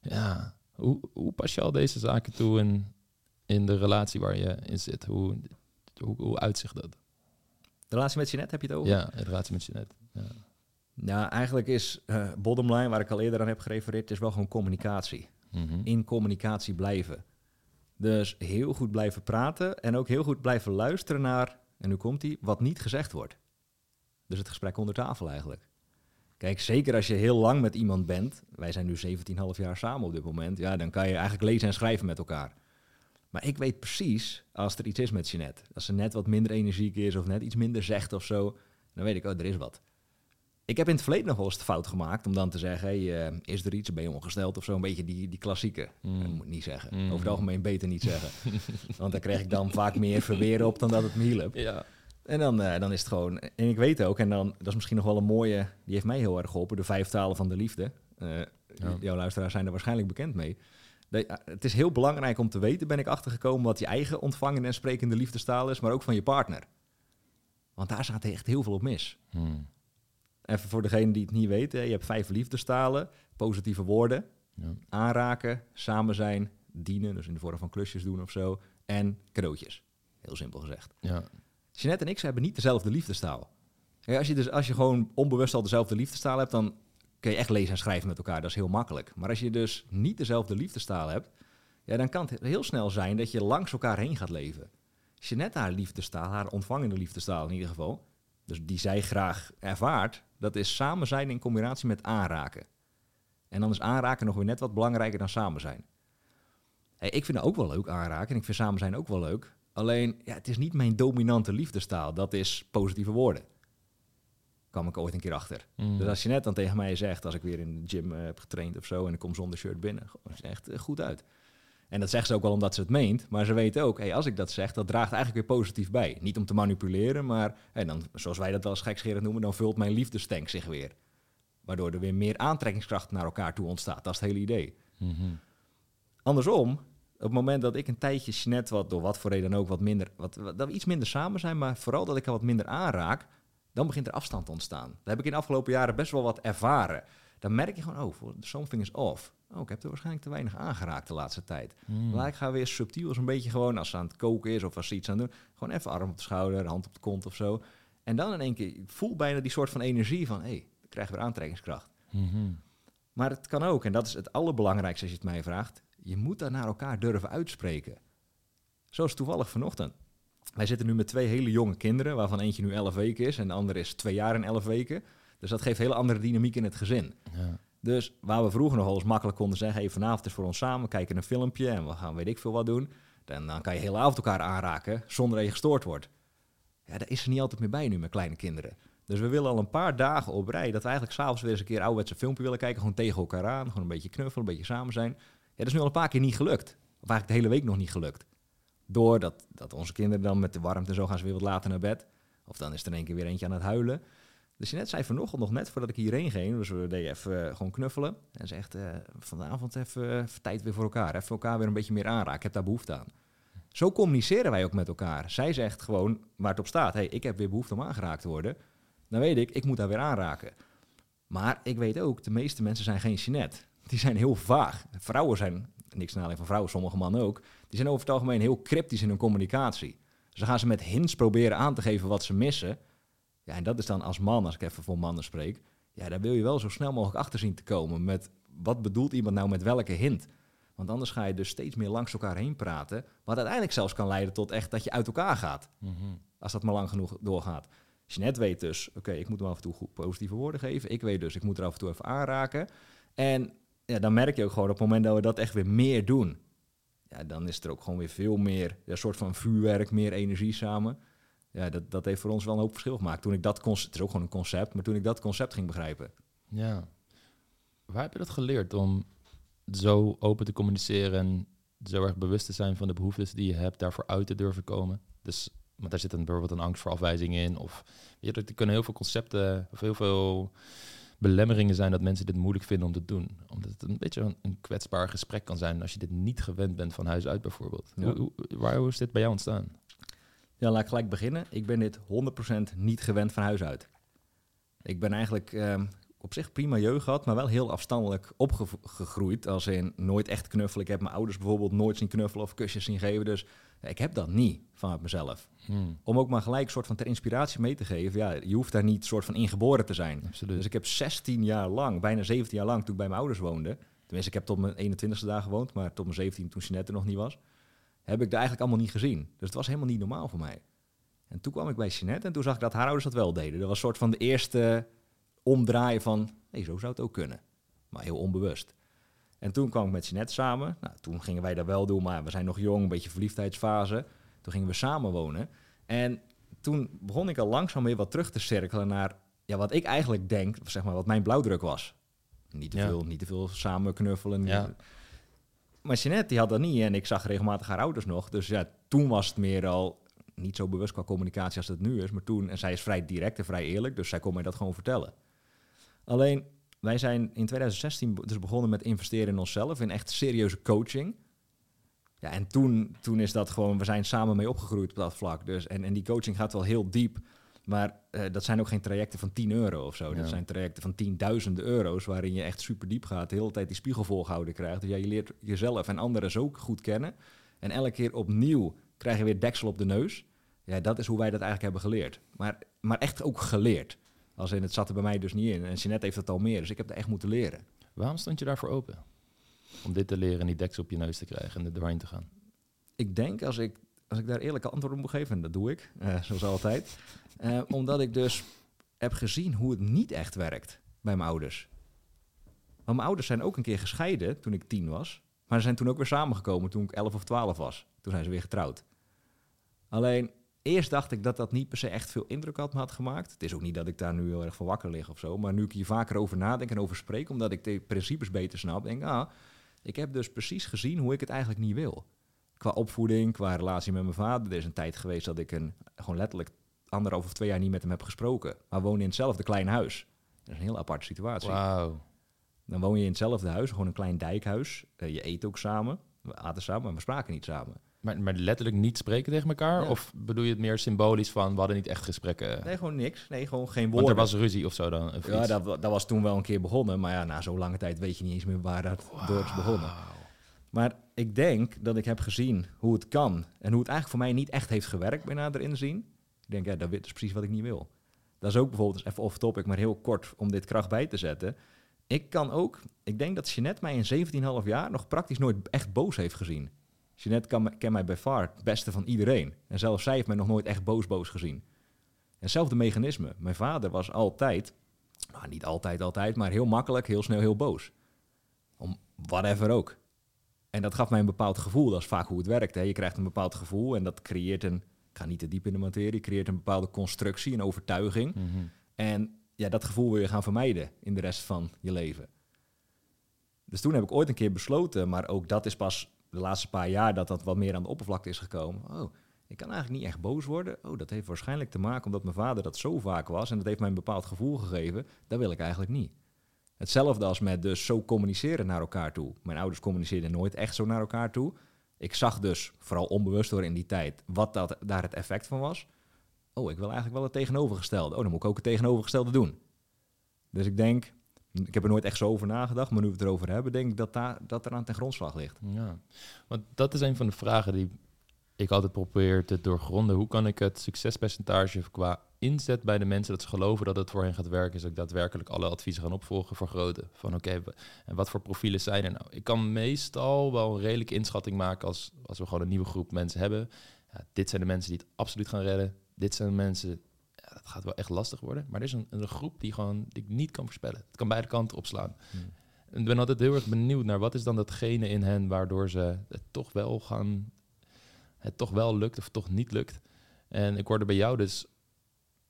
Ja, hoe, hoe pas je al deze zaken toe in, in de relatie waar je in zit? Hoe, hoe, hoe uitzicht dat? De relatie met Jeanette heb je het over? Ja, in relatie met je net. Ja. Ja, eigenlijk is eh bottom line, waar ik al eerder aan heb gerefereerd, is wel gewoon communicatie. Mhm. In communicatie blijven. Dus heel goed blijven praten en ook heel goed blijven luisteren naar, en nu komt die, wat niet gezegd wordt. Dus het gesprek onder tafel eigenlijk. Kijk, zeker als je heel lang met iemand bent, wij zijn nu 17,5 jaar samen op dit moment, ja, dan kan je eigenlijk lezen en schrijven met elkaar. Maar ik weet precies als er iets is met Jeanette. Als ze net wat minder energiek is of net iets minder zegt of zo, dan weet ik, oh, er is wat. Ik heb in het verleden nog wel eens de fout gemaakt om dan te zeggen, hey, eh, is er iets, ben je ongesteld of zo, een beetje die, die klassieke. Mm. Dat moet niet zeggen. Mm. Over het algemeen beter niet zeggen. [laughs] Want daar kreeg ik dan vaak meer verweer op dan dat het me hielp. Ja. En dan, eh, dan is het gewoon... En ik weet ook, en dan, dat is misschien nog wel een mooie... Die heeft mij heel erg geholpen, de vijf talen van de liefde. Eh, Ja. Jouw luisteraars zijn er waarschijnlijk bekend mee. De- het is heel belangrijk om te weten, ben ik achtergekomen... wat je eigen ontvangende en sprekende liefdestaal is, maar ook van je partner. Want daar staat echt heel veel op mis. Hmm. Even voor degene die het niet weten, je hebt vijf liefdestalen, positieve woorden, Ja. aanraken, samen zijn, dienen, dus in de vorm van klusjes doen of zo, en cadeautjes. Heel simpel gezegd. Ja. Jeanette en ik ze hebben niet dezelfde liefdestaal. Ja, als, je dus, als je gewoon onbewust al dezelfde liefdestaal hebt, dan kun je echt lezen en schrijven met elkaar. Dat is heel makkelijk. Maar als je dus niet dezelfde liefdestaal hebt, ja, dan kan het heel snel zijn dat je langs elkaar heen gaat leven. Jeanette haar liefdestaal, haar ontvangende liefdestaal in ieder geval, dus die zij graag ervaart, dat is samen zijn in combinatie met aanraken. En dan is aanraken nog weer net wat belangrijker dan samen zijn. Hey, ik vind het ook wel leuk aanraken en ik vind samen zijn ook wel leuk. Alleen, ja, het is niet mijn dominante liefdestaal. Dat is positieve woorden. Kwam ik ooit een keer achter. Hmm. Dus als je net dan tegen mij zegt, als ik weer in de gym eh, heb getraind of zo en ik kom zonder shirt binnen, ziet er echt eh, goed uit. En dat zegt ze ook wel omdat ze het meent, maar ze weet ook, hey, als ik dat zeg, dat draagt eigenlijk weer positief bij. Niet om te manipuleren, maar hey, dan, zoals wij dat wel eens gekscherend noemen, dan vult mijn liefdestank zich weer. Waardoor er weer meer aantrekkingskracht naar elkaar toe ontstaat. Dat is het hele idee. Mhm. Andersom, op het moment dat ik een tijdje Jeanette wat door wat voor reden ook wat minder, wat, wat- dat we iets minder samen zijn, maar vooral dat ik er wat minder aanraak, dan begint er afstand te ontstaan. Dat heb ik in de afgelopen jaren best wel wat ervaren. Dan merk je gewoon, oh, something is off. Oh, ik heb er waarschijnlijk te weinig aangeraakt de laatste tijd. Hmm. Maar ik ga weer subtiel, als een beetje gewoon als ze aan het koken is of als ze iets aan het doen, gewoon even arm op de schouder, hand op de kont of zo. En dan in één keer, ik voel bijna die soort van energie van, hé, hey, ik krijg weer aantrekkingskracht. Mhm. Maar het kan ook, en dat is het allerbelangrijkste als je het mij vraagt. Je moet dat naar elkaar durven uitspreken. Zoals toevallig vanochtend. Wij zitten nu met twee hele jonge kinderen, waarvan eentje nu 11 weken is en de andere is twee jaar en 11 weken. Dus dat geeft hele andere dynamiek in het gezin. Ja. Dus waar we vroeger nog wel eens makkelijk konden zeggen: hey, vanavond is voor ons samen, we kijken een filmpje en we gaan weet ik veel wat doen. Dan, kan je hele avond elkaar aanraken zonder dat je gestoord wordt. Ja, daar is er niet altijd meer bij nu met kleine kinderen. Dus we willen al een paar dagen op rij dat we eigenlijk s'avonds weer eens een keer ouderwetse filmpje willen kijken. Gewoon tegen elkaar aan, gewoon een beetje knuffelen, een beetje samen zijn. Ja, dat is nu al een paar keer niet gelukt. Of eigenlijk de hele week nog niet gelukt. Doordat dat onze kinderen dan met de warmte en zo gaan ze weer wat later naar bed. Of dan is er in één keer weer eentje aan het huilen. Dus je net zei vanochtend nog net voordat ik hierheen ging, dus we deden even eh, gewoon knuffelen. En ze zegt, eh, vanavond even, even tijd weer voor elkaar. Even elkaar weer een beetje meer aanraken. Ik heb daar behoefte aan. Zo communiceren wij ook met elkaar. Zij zegt gewoon waar het op staat. hey, ik heb weer behoefte om aangeraakt te worden. Dan weet ik, ik moet daar weer aanraken. Maar ik weet ook, de meeste mensen zijn geen Jeanette. Die zijn heel vaag. Vrouwen zijn, niks nadeel van vrouwen, sommige mannen ook. Die zijn over het algemeen heel cryptisch in hun communicatie. Dan gaan ze met hints proberen aan te geven wat ze missen. Ja, en dat is dan als man, als ik even voor mannen spreek. Ja, daar wil je wel zo snel mogelijk achter zien te komen met wat bedoelt iemand nou met welke hint. Want anders ga je dus steeds meer langs elkaar heen praten, wat uiteindelijk zelfs kan leiden tot echt dat je uit elkaar gaat. Mhm. Als dat maar lang genoeg doorgaat. Jeanette weet dus, oké, ik moet hem af en toe goed positieve woorden geven. Ik weet dus, ik moet er af en toe even aanraken. En ja, dan merk je ook gewoon op het moment dat we dat echt weer meer doen, ja, dan is er ook gewoon weer veel meer, een soort van vuurwerk, meer energie samen. Ja, dat, dat heeft voor ons wel een hoop verschil gemaakt. Toen ik dat concept, het is ook gewoon een concept, maar toen ik dat concept ging begrijpen. Ja. Waar heb je dat geleerd om zo open te communiceren en zo erg bewust te zijn van de behoeftes die je hebt, daarvoor uit te durven komen? Dus, want daar zit een, bijvoorbeeld een angst voor afwijzing in. Of weet je, er kunnen heel veel concepten of heel veel belemmeringen zijn dat mensen dit moeilijk vinden om te doen. Omdat het een beetje een, een kwetsbaar gesprek kan zijn als je dit niet gewend bent van huis uit bijvoorbeeld. Ja. Hoe, hoe, waar, hoe is dit bij jou ontstaan? Ja, laat ik gelijk beginnen. Ik ben dit 100% niet gewend van huis uit. Ik ben eigenlijk ehm, op zich prima jeugd gehad, maar wel heel afstandelijk opgegroeid. Als in nooit echt knuffelen. Ik heb mijn ouders bijvoorbeeld nooit zien knuffelen of kusjes zien geven. Dus ik heb dat niet vanuit mezelf. Hmm, Om ook maar gelijk een soort van ter inspiratie mee te geven. Ja, je hoeft daar niet soort van ingeboren te zijn. absoluut. Dus ik heb 16 jaar lang, bijna 17 jaar lang, toen ik bij mijn ouders woonde. Tenminste, ik heb tot mijn 21ste daar gewoond, maar tot mijn 17 toen Jeanette er nog niet was. Heb ik daar eigenlijk allemaal niet gezien. Dus het was helemaal niet normaal voor mij. En toen kwam ik bij Jeanette en toen zag ik dat haar ouders dat wel deden. Dat was een soort van de eerste omdraaien van, nee, zo zou het ook kunnen. Maar heel onbewust. En toen kwam ik met Jeanette samen. Nou, toen gingen wij dat wel doen, maar we zijn nog jong, een beetje verliefdheidsfase. Toen gingen we samen wonen. En toen begon ik al langzaam weer wat terug te cirkelen naar ja, wat ik eigenlijk denk, zeg maar, wat mijn blauwdruk was. Niet te, Ja. veel, niet te veel samen knuffelen. Ja. Maar Jeanette die had dat niet en ik zag regelmatig haar ouders nog. Dus ja, toen was het meer al niet zo bewust qua communicatie als het nu is. Maar toen, en zij is vrij direct en vrij eerlijk, dus zij kon mij dat gewoon vertellen. Alleen, wij zijn in 2016 be- dus begonnen met investeren in onszelf, in echt serieuze coaching. Ja, en toen, toen is dat gewoon, we zijn samen mee opgegroeid op dat vlak. Dus, en, en die coaching gaat wel heel diep. Maar eh, dat zijn ook geen trajecten van 10 euro of zo. Ja. Dat zijn trajecten van tienduizenden euro's, waarin je echt super diep gaat, de hele tijd die spiegel volgehouden krijgt. Dus ja, je leert jezelf en anderen zo goed kennen. En elke keer opnieuw krijg je weer deksel op de neus. Ja, dat is hoe wij dat eigenlijk hebben geleerd. Maar, maar echt ook geleerd. Als in, het zat er bij mij dus niet in. En Jeanette heeft het al meer, dus ik heb het echt moeten leren. Waarom stond je daarvoor open? Om dit te leren en die deksel op je neus te krijgen en er doorheen te gaan. Ik denk, als ik, als ik daar eerlijke antwoord op moet geven, en dat doe ik, eh, zoals altijd. eh, omdat ik dus heb gezien hoe het niet echt werkt bij mijn ouders. Want mijn ouders zijn ook een keer gescheiden toen ik tien was. Maar ze zijn toen ook weer samengekomen toen ik elf of twaalf was. Toen zijn ze weer getrouwd. Alleen, eerst dacht ik dat dat niet per se echt veel indruk had me had gemaakt. Het is ook niet dat ik daar nu heel erg van wakker lig of zo. Maar nu ik hier vaker over nadenk en over spreek, omdat ik de principes beter snap, denk ik, ah, ik heb dus precies gezien hoe ik het eigenlijk niet wil. Qua opvoeding, qua relatie met mijn vader. Er is een tijd geweest dat ik een, gewoon letterlijk anderhalf of twee jaar niet met hem heb gesproken. Maar wonen in hetzelfde kleine huis. Dat is een heel aparte situatie. Wauw. Dan woon je in hetzelfde huis, gewoon een klein dijkhuis. Eh, je eet ook samen. We aten samen, maar we spraken niet samen. Maar, maar letterlijk niet spreken tegen elkaar? Ja. Of bedoel je het meer symbolisch van, we hadden niet echt gesprekken? Nee, gewoon niks. Nee, gewoon geen Want woorden. er was ruzie of zo dan? Of ja, dat, dat was toen wel een keer begonnen. Maar ja, na zo'n lange tijd weet je niet eens meer waar dat door is begonnen. Maar ik denk dat ik heb gezien hoe het kan. En hoe het eigenlijk voor mij niet echt heeft gewerkt bij nader inzien. Ik denk, ja, dat is precies wat ik niet wil. Dat is ook bijvoorbeeld, even off topic, maar heel kort om dit kracht bij te zetten. Ik kan ook, ik denk dat Jeanette mij in 17,5 jaar nog praktisch nooit echt boos heeft gezien. Jeanette kan, kent mij bij far het beste van iedereen. En zelfs zij heeft mij nog nooit echt boos boos gezien. En hetzelfde mechanisme. Mijn vader was altijd, nou niet altijd altijd, maar heel makkelijk, heel snel heel boos. Om whatever ook. En dat gaf mij een bepaald gevoel. Dat is vaak hoe het werkt. Hè. Je krijgt een bepaald gevoel en dat creëert een, ik ga niet te diep in de materie, creëert een bepaalde constructie, een overtuiging. Mhm. En ja, dat gevoel wil je gaan vermijden in de rest van je leven. Dus toen heb ik ooit een keer besloten, maar ook dat is pas de laatste paar jaar dat dat wat meer aan de oppervlakte is gekomen. Oh, ik kan eigenlijk niet echt boos worden. Oh, dat heeft waarschijnlijk te maken omdat mijn vader dat zo vaak was en dat heeft mij een bepaald gevoel gegeven. Dat wil ik eigenlijk niet. Hetzelfde als met dus zo communiceren naar elkaar toe. Mijn ouders communiceerden nooit echt zo naar elkaar toe. Ik zag dus, vooral onbewust door in die tijd, wat dat, daar het effect van was. Oh, ik wil eigenlijk wel het tegenovergestelde. Oh, dan moet ik ook het tegenovergestelde doen. Dus ik denk, ik heb er nooit echt zo over nagedacht, maar nu we het erover hebben, denk ik dat daar, dat er aan ten grondslag ligt. Ja, want dat is een van de vragen die ik altijd probeer te doorgronden. Hoe kan ik het succespercentage qua inzet bij de mensen, dat ze geloven dat het voor hen gaat werken, is ook daadwerkelijk alle adviezen gaan opvolgen, vergroten. Van oké, en wat voor profielen zijn er nou? Ik kan meestal wel een redelijke inschatting maken als, als we gewoon een nieuwe groep mensen hebben. Ja, dit zijn de mensen die het absoluut gaan redden. Dit zijn de mensen, ja, dat gaat wel echt lastig worden. Maar er is een, een groep die, gewoon, die ik niet kan voorspellen. Het kan beide kanten opslaan. Hmm. En ik ben altijd heel erg benieuwd naar wat is dan datgene in hen waardoor ze het toch wel gaan, het toch wel lukt of toch niet lukt. En ik hoorde bij jou dus,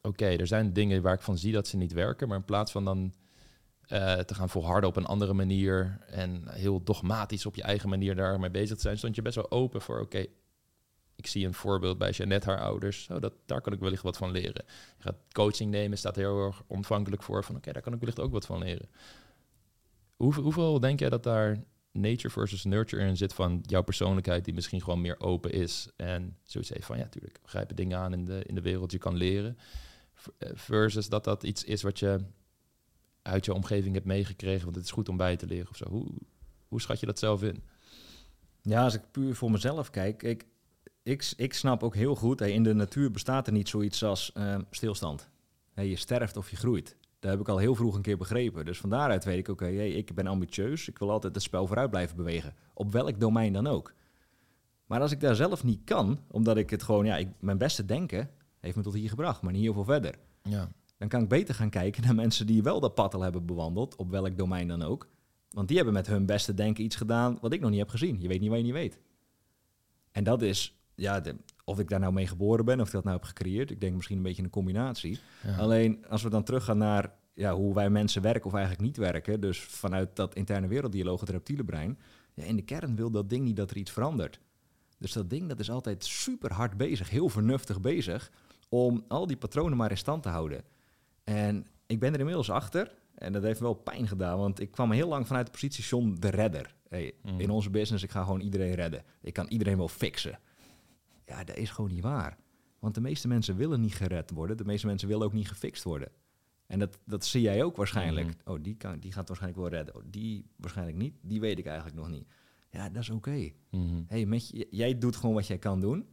oké, er zijn dingen waar ik van zie dat ze niet werken, maar in plaats van dan uh, te gaan volharden op een andere manier en heel dogmatisch op je eigen manier daarmee bezig te zijn, stond je best wel open voor, oké, ik zie een voorbeeld bij Jeannette, haar ouders, oh, dat, daar kan ik wellicht wat van leren. Je gaat coaching nemen, staat heel erg ontvankelijk voor van, oké, daar kan ik wellicht ook wat van leren. Hoeveel, hoeveel denk jij dat daar nature versus nurture in zit van jouw persoonlijkheid die misschien gewoon meer open is en zoiets heeft van ja, natuurlijk, grijpen dingen aan in de, in de wereld, je kan leren. Versus dat dat iets is wat je uit je omgeving hebt meegekregen, want het is goed om bij te leren of zo. Hoe, hoe schat je dat zelf in? Ja, als ik puur voor mezelf kijk, ik, ik, ik snap ook heel goed, in de natuur bestaat er niet zoiets als uh, stilstand. Hey, je sterft of je groeit. Dat heb ik al heel vroeg een keer begrepen. Dus van daaruit weet ik, oké, hey, ik ben ambitieus. Ik wil altijd het spel vooruit blijven bewegen. Op welk domein dan ook. Maar als ik daar zelf niet kan, omdat ik het gewoon, ja, ik, mijn beste denken heeft me tot hier gebracht, maar niet heel veel verder. Ja. Dan kan ik beter gaan kijken naar mensen die wel dat pad al hebben bewandeld, op welk domein dan ook. Want die hebben met hun beste denken iets gedaan wat ik nog niet heb gezien. Je weet niet wat je niet weet. En dat is, ja, de, of ik daar nou mee geboren ben, of ik dat nou heb gecreëerd. Ik denk misschien een beetje een combinatie. Alleen als we dan teruggaan naar ja, hoe wij mensen werken of eigenlijk niet werken, dus vanuit dat interne werelddialoog, het reptiele brein, ja, in de kern wil dat ding niet dat er iets verandert. Dus dat ding dat is altijd super hard bezig, heel vernuftig bezig, om al die patronen maar in stand te houden. En ik ben er inmiddels achter, en dat heeft wel pijn gedaan, want ik kwam heel lang vanuit de positie John de redder. Hey, mm. In onze business, ik ga gewoon iedereen redden. Ik kan iedereen wel fixen. Ja, dat is gewoon niet waar. Want de meeste mensen willen niet gered worden. De meeste mensen willen ook niet gefixt worden. En dat, dat zie jij ook waarschijnlijk. Mhm. Oh, die, kan, die gaat waarschijnlijk wel redden. Oh, die waarschijnlijk niet. Die weet ik eigenlijk nog niet. Ja, dat is oké. Mhm. hey, met jij doet gewoon wat jij kan doen.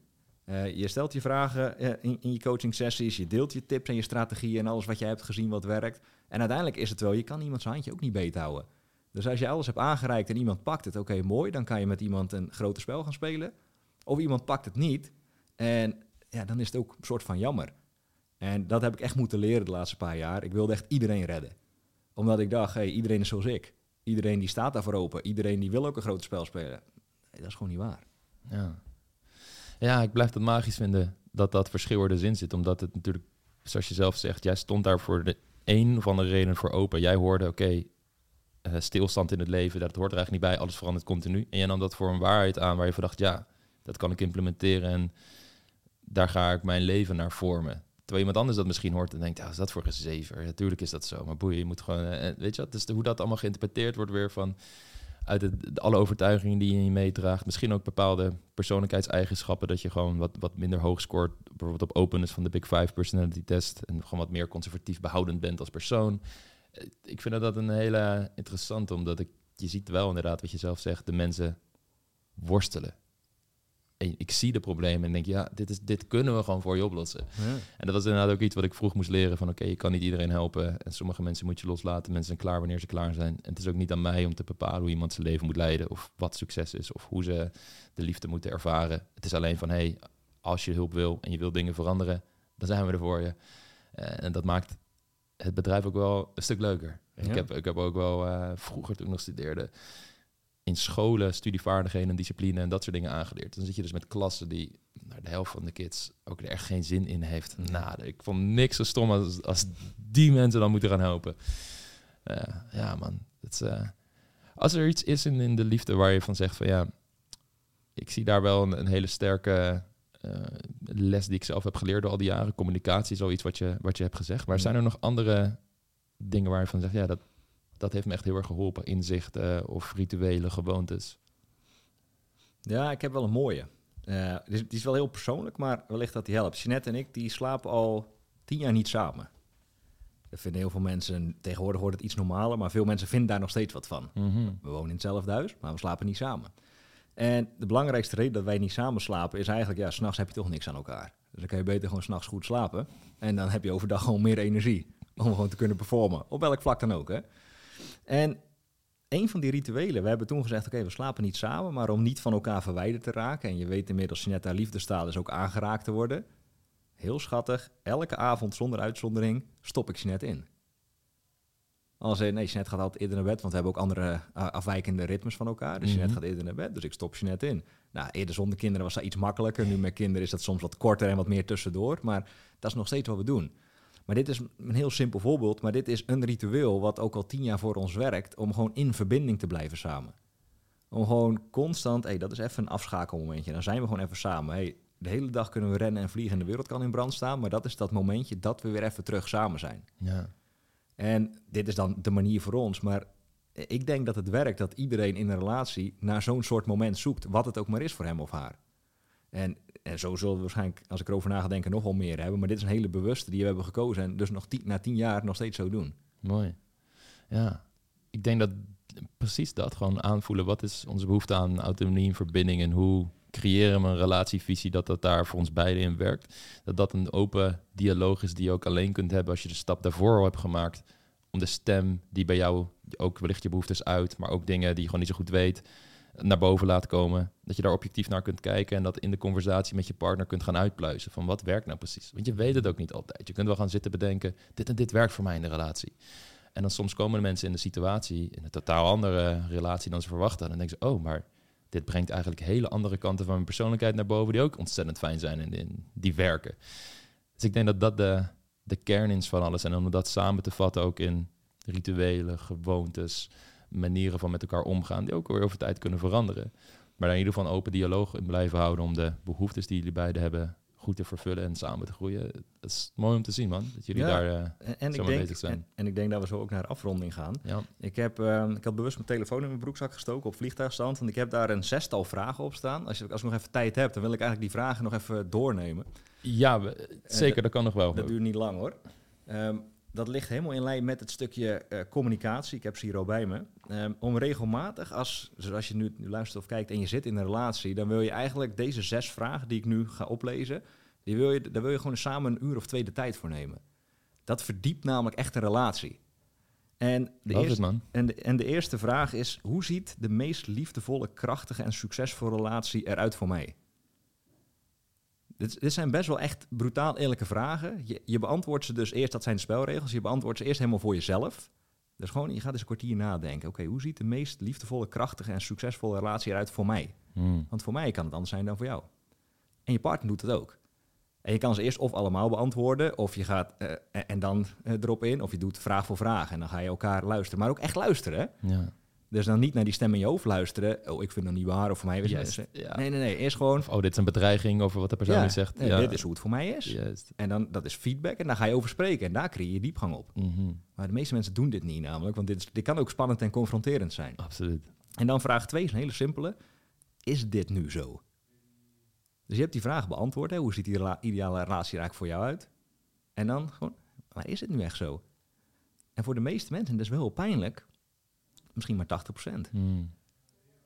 Uh, je stelt je vragen uh, in, in, je coaching sessies. Je deelt je tips en je strategieën en alles wat jij hebt gezien wat werkt. En uiteindelijk is het wel, je kan iemands handje ook niet beet houden. Dus als je alles hebt aangereikt en iemand pakt het, oké, mooi. Dan kan je met iemand een groter spel gaan spelen. Of iemand pakt het niet. En ja, dan is het ook een soort van jammer. En dat heb ik echt moeten leren de laatste paar jaar. Ik wilde echt iedereen redden. Omdat ik dacht, hey, iedereen is zoals ik. Iedereen die staat daarvoor open. Iedereen die wil ook een groot spel spelen. dat is gewoon niet waar. Ja. Ja, ik blijf het magisch vinden dat dat verschil er dus zit. Omdat het natuurlijk, zoals je zelf zegt, jij stond daar voor de een of andere reden voor open. Jij hoorde, oké, eh, stilstand in het leven, dat hoort er eigenlijk niet bij. Alles verandert continu. En jij nam dat voor een waarheid aan waar je van dacht, ja, dat kan ik implementeren. En daar ga ik mijn leven naar vormen. Terwijl iemand anders dat misschien hoort en denkt, ja, is dat voor een zever? Natuurlijk is dat zo, maar boeien, je moet gewoon... Uh, weet je wat, dus hoe dat allemaal geïnterpreteerd wordt weer van... uit het, alle overtuigingen die je meedraagt. Misschien ook bepaalde persoonlijkheidseigenschappen... dat je gewoon wat, wat minder hoog scoort. Bijvoorbeeld op openness van de Big Five personality test... en gewoon wat meer conservatief behoudend bent als persoon. Eh, ik vind dat een hele interessante, omdat ik, je ziet wel inderdaad wat je zelf zegt... de mensen worstelen ik zie de problemen en denk, ja, dit, is, dit kunnen we gewoon voor je oplossen. Ja. En dat was inderdaad ook iets wat ik vroeg moest leren van, oké, je kan niet iedereen helpen. En sommige mensen moet je loslaten. Mensen zijn klaar wanneer ze klaar zijn. En het is ook niet aan mij om te bepalen hoe iemand zijn leven moet leiden of wat succes is of hoe ze de liefde moeten ervaren. Het is alleen van, hey, als je hulp wil en je wil dingen veranderen, dan zijn we er voor je. Uh, en dat maakt het bedrijf ook wel een stuk leuker. Ik, heb, ik heb ook wel uh, vroeger toen ik nog studeerde, in scholen studievaardigheden en discipline en dat soort dingen aangeleerd. Dan zit je dus met klassen die de helft van de kids ook er echt geen zin in heeft. Nou, ik vond niks zo stom als, als die mensen dan moeten gaan helpen. Uh, ja, man. Het, uh, als er iets is in, in de liefde waar je van zegt van ja, ik zie daar wel een, een hele sterke uh, les die ik zelf heb geleerd door al die jaren. Communicatie is al iets wat je, wat je hebt gezegd. Maar zijn er nog andere dingen waar je van zegt, ja, dat, dat heeft me echt heel erg geholpen. Inzichten of rituele gewoontes. Ja, ik heb wel een mooie. Uh, die, is, wel heel persoonlijk, maar wellicht dat die helpt. Jeanette en ik die slapen al tien jaar niet samen. Dat vinden heel veel mensen, tegenwoordig wordt het iets normaler, maar veel mensen vinden daar nog steeds wat van. Mhm. We wonen in hetzelfde huis, maar we slapen niet samen. En de belangrijkste reden dat wij niet samen slapen is eigenlijk, ja, s'nachts heb je toch niks aan elkaar. Dus dan kan je beter gewoon s'nachts goed slapen. En dan heb je overdag gewoon meer energie om gewoon te kunnen performen. Op welk vlak dan ook, hè. En een van die rituelen, we hebben toen gezegd, oké, we slapen niet samen, maar om niet van elkaar verwijderd te raken. En je weet inmiddels, je net daar liefde staat, is ook aangeraakt te worden. Heel schattig, elke avond zonder uitzondering stop ik Jeanette in. Als nee, Jeanette gaat altijd eerder naar bed, want we hebben ook andere uh, afwijkende ritmes van elkaar. Dus mm Jeanette gaat eerder naar bed, dus ik stop Jeanette in. Nou, eerder zonder kinderen was dat iets makkelijker. Nu met kinderen is dat soms wat korter en wat meer tussendoor. Maar dat is nog steeds wat we doen. Maar dit is een heel simpel voorbeeld, maar dit is een ritueel wat ook al tien jaar voor ons werkt, om gewoon in verbinding te blijven samen. Om gewoon constant, hey, dat is even een afschakelmomentje. Dan zijn we gewoon even samen. Hey, de hele dag kunnen we rennen en vliegen en de wereld kan in brand staan, maar dat is dat momentje dat we weer even terug samen zijn. Ja. En dit is dan de manier voor ons, maar ik denk dat het werkt dat iedereen in een relatie naar zo'n soort moment zoekt, wat het ook maar is voor hem of haar. En, en zo zullen we waarschijnlijk, als ik erover na ga denken, nog wel meer hebben. Maar dit is een hele bewuste die we hebben gekozen en dus nog tien, na tien jaar nog steeds zo doen. Mooi. Ja, ik denk dat precies dat, gewoon aanvoelen. Wat is onze behoefte aan autonomie en verbinding en hoe creëren we een relatievisie dat dat daar voor ons beiden in werkt. Dat dat een open dialoog is die je ook alleen kunt hebben als je de stap daarvoor al hebt gemaakt. Om de stem die bij jou ook wellicht je behoeftes uit, maar ook dingen die je gewoon niet zo goed weet, naar boven laat komen. Dat je daar objectief naar kunt kijken en dat in de conversatie met je partner kunt gaan uitpluizen. Van wat werkt nou precies? Want je weet het ook niet altijd. Je kunt wel gaan zitten bedenken, dit en dit werkt voor mij in de relatie. En dan soms komen de mensen in de situatie, in een totaal andere relatie dan ze verwachten. En dan denken ze, oh, maar dit brengt eigenlijk hele andere kanten van mijn persoonlijkheid naar boven, die ook ontzettend fijn zijn en die werken. Dus ik denk dat dat de, de kern is van alles. En om dat samen te vatten ook in rituelen, gewoontes, manieren van met elkaar omgaan, die ook weer over tijd kunnen veranderen. Maar in ieder geval een open dialoog in blijven houden om de behoeftes die jullie beiden hebben goed te vervullen en samen te groeien. Dat is mooi om te zien, man. Dat jullie daar uh, en, ik denk, bezig zijn. En, en, ik denk dat we zo ook naar de afronding gaan. Ja. Ik, heb, uh, ik had bewust mijn telefoon in mijn broekzak gestoken op vliegtuigstand. Want ik heb daar een zestal vragen op staan. Als, je, als ik nog even tijd heb, dan wil ik eigenlijk die vragen nog even doornemen. Ja, zeker. dat kan nog wel. Dat duurt niet lang, hoor. Um, dat ligt helemaal in lijn met het stukje uh, communicatie. Ik heb ze hier al bij me. Um, om regelmatig, als, dus als je nu, nu, luistert of kijkt en je zit in een relatie, dan wil je eigenlijk deze zes vragen die ik nu ga oplezen, die wil je, daar wil je gewoon samen een uur of twee de tijd voor nemen. Dat verdiept namelijk echt een relatie. En de, eerste, man. En, de, en de eerste vraag is: hoe ziet de meest liefdevolle, krachtige en succesvolle relatie eruit voor mij? Dit, dit, zijn best wel echt brutaal eerlijke vragen. Je, je, beantwoordt ze dus eerst, dat zijn de spelregels, je beantwoordt ze eerst helemaal voor jezelf. Dus gewoon, je gaat eens een kwartier nadenken. Oké, hoe ziet de meest liefdevolle, krachtige en succesvolle relatie eruit voor mij? Hmm. Want voor mij kan het anders zijn dan voor jou. En je partner doet het ook. En je kan ze eerst of allemaal beantwoorden, of je gaat uh, en dan uh, erop in, of je doet vraag voor vraag en dan ga je elkaar luisteren. Maar ook echt luisteren. Ja. Dus dan niet naar die stem in je hoofd luisteren. Oh, ik vind dat niet waar. Of voor mij is het. Nee, nee, nee. Eerst gewoon. oh, dit is een bedreiging over wat de persoon ja, zegt. ja. Dit is hoe het voor mij is. En dan dat is feedback. En daar ga je over spreken. En daar creëer je diepgang op. Mhm. Maar de meeste mensen doen dit niet namelijk. Want dit, is, dit kan ook spannend en confronterend zijn. Absoluut. En dan vraag twee is een hele simpele. Is dit nu zo? Dus je hebt die vraag beantwoord. Hè? Hoe ziet die ideale relatie eigenlijk voor jou uit? En dan gewoon, maar is het nu echt zo? En voor de meeste mensen, dat is wel pijnlijk, misschien maar 80%. Hmm.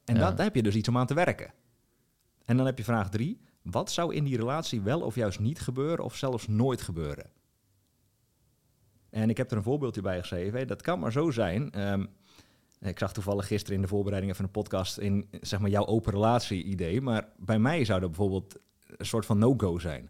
En dat, daar heb je dus iets om aan te werken. En dan heb je vraag drie. Wat zou in die relatie wel of juist niet gebeuren of zelfs nooit gebeuren? En ik heb er een voorbeeldje bij geschreven. Dat kan maar zo zijn. Ehm, ik zag toevallig gisteren in de voorbereiding van een podcast in zeg maar jouw open relatie idee. Maar bij mij zou dat bijvoorbeeld een soort van no-go zijn.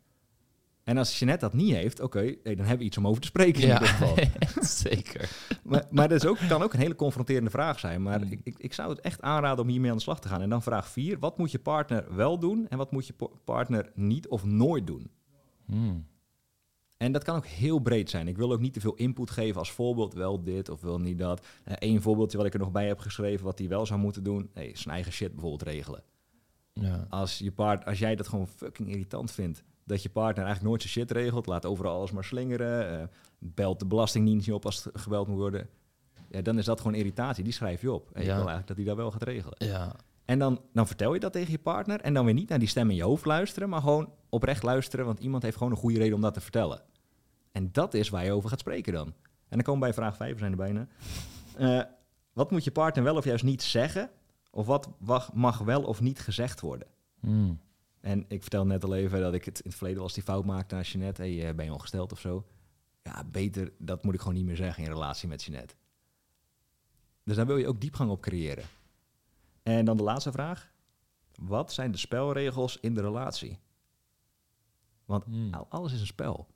En als Jeanette dat niet heeft, oké, dan hebben we iets om over te spreken in ja, ieder geval. [laughs] zeker. maar, maar dat is ook, kan ook een hele confronterende vraag zijn. Maar mm. ik, ik, zou het echt aanraden om hiermee aan de slag te gaan. En dan vraag 4. Wat moet je partner wel doen en wat moet je partner niet of nooit doen? Mm. En dat kan ook heel breed zijn. Ik wil ook niet te veel input geven als voorbeeld, wel dit of wel niet dat. Eén uh, voorbeeldje wat ik er nog bij heb geschreven, wat hij wel zou moeten doen. Hey, zijn eigen shit bijvoorbeeld regelen. Ja. Als, je part, als jij dat gewoon fucking irritant vindt, dat je partner eigenlijk nooit zijn shit regelt, laat overal alles maar slingeren, uh, belt de belastingdienst niet op als het gebeld moet worden, ja, dan is dat gewoon irritatie. Die schrijf je op. En je wil eigenlijk dat hij dat wel gaat regelen. Ja. En dan, dan vertel je dat tegen je partner en dan weer niet naar die stem in je hoofd luisteren, maar gewoon oprecht luisteren, want iemand heeft gewoon een goede reden om dat te vertellen. En dat is waar je over gaat spreken dan. En dan komen we bij vraag 5, we zijn er bijna. Uh, wat moet je partner wel of juist niet zeggen? Of wat mag wel of niet gezegd worden? Hmm. En ik vertel net al even dat ik het in het verleden was die fout maakte naar Jeanette. Hey, eh, ben je ongesteld of zo? Ja, beter, dat moet ik gewoon niet meer zeggen in relatie met Jeanette. Dus daar wil je ook diepgang op creëren. En dan de laatste vraag. Wat zijn de spelregels in de relatie? Want Hmm. al- alles is een spel.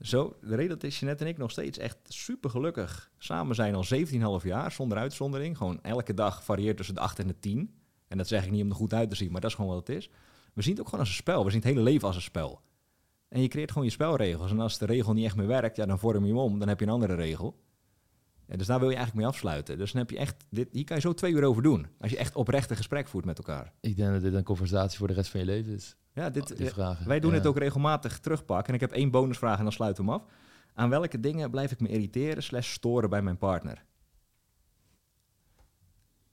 Zo, de reden dat Jeanette en ik nog steeds echt super gelukkig samen zijn al 17,5 jaar, zonder uitzondering. Gewoon elke dag varieert tussen de 8 en de 10. En dat zeg ik niet om er goed uit te zien, maar dat is gewoon wat het is. We zien het ook gewoon als een spel. We zien het hele leven als een spel. En je creëert gewoon je spelregels. En als de regel niet echt meer werkt, ja, dan vorm je hem om. Dan heb je een andere regel. Ja, dus daar wil je eigenlijk mee afsluiten. Dus dan heb je echt, dit, hier kan je zo twee uur over doen. Als je echt oprecht een gesprek voert met elkaar. Ik denk dat dit een conversatie voor de rest van je leven is. Ja, dit, die vragen. wij doen Ja. het ook regelmatig terugpakken. En ik heb één bonusvraag en dan sluiten we hem af. Aan welke dingen blijf ik me irriteren slash storen bij mijn partner?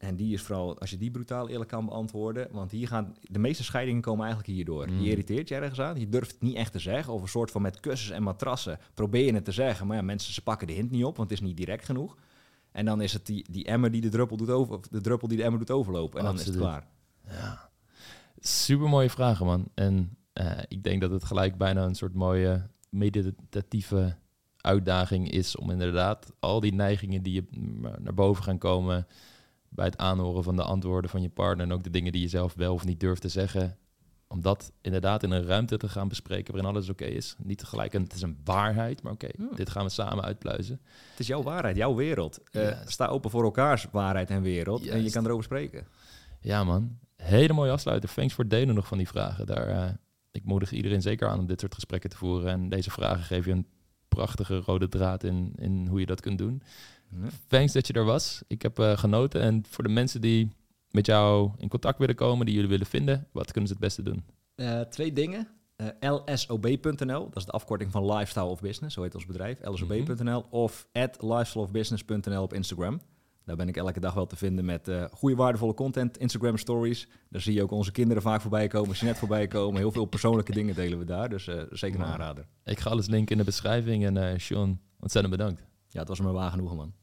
En die is vooral, als je die brutaal eerlijk kan beantwoorden. Want hier gaan, de meeste scheidingen komen eigenlijk hierdoor. Mm. Je irriteert je ergens aan. Je durft het niet echt te zeggen. Of een soort van met kussens en matrassen probeer je het te zeggen. Maar ja, mensen ze pakken de hint niet op, want het is niet direct genoeg. En dan is het die, die emmer die de druppel doet over, of de druppel die de emmer doet overlopen. En dan is het klaar. Ja. Super mooie vragen, man. En eh, ik denk dat het gelijk bijna een soort mooie meditatieve uitdaging is om inderdaad al die neigingen die je naar boven gaan komen bij het aanhoren van de antwoorden van je partner en ook de dingen die je zelf wel of niet durft te zeggen, om dat inderdaad in een ruimte te gaan bespreken waarin alles oké is. Niet tegelijk een, het is een waarheid, maar oké, Ja. dit gaan we samen uitpluizen. Het is jouw waarheid, jouw wereld. Eh, sta open voor elkaars waarheid en wereld. En je kan erover spreken. Ja, man. Hele mooie afsluiter. Thanks voor het delen nog van die vragen. Daar, eh, ik moedig iedereen zeker aan om dit soort gesprekken te voeren. En deze vragen geven je een prachtige rode draad in, in hoe je dat kunt doen. Thanks dat je er was. Ik heb eh, genoten. En voor de mensen die met jou in contact willen komen, die jullie willen vinden, wat kunnen ze het beste doen? Eh, twee dingen. Eh, lsob.nl, dat is de afkorting van Lifestyle of Business, zo heet ons bedrijf. lsob.nl of at lifestyleofbusiness.nl op Instagram. Daar ben ik elke dag wel te vinden met eh goede, waardevolle content, Instagram stories. Daar zie je ook onze kinderen vaak voorbij komen, Jeanette voorbij komen. Heel veel persoonlijke dingen delen we daar, dus eh, zeker een aanrader. Ik ga alles linken in de beschrijving. En eh Sean, ontzettend bedankt. Ja, het was me waar genoegen, man.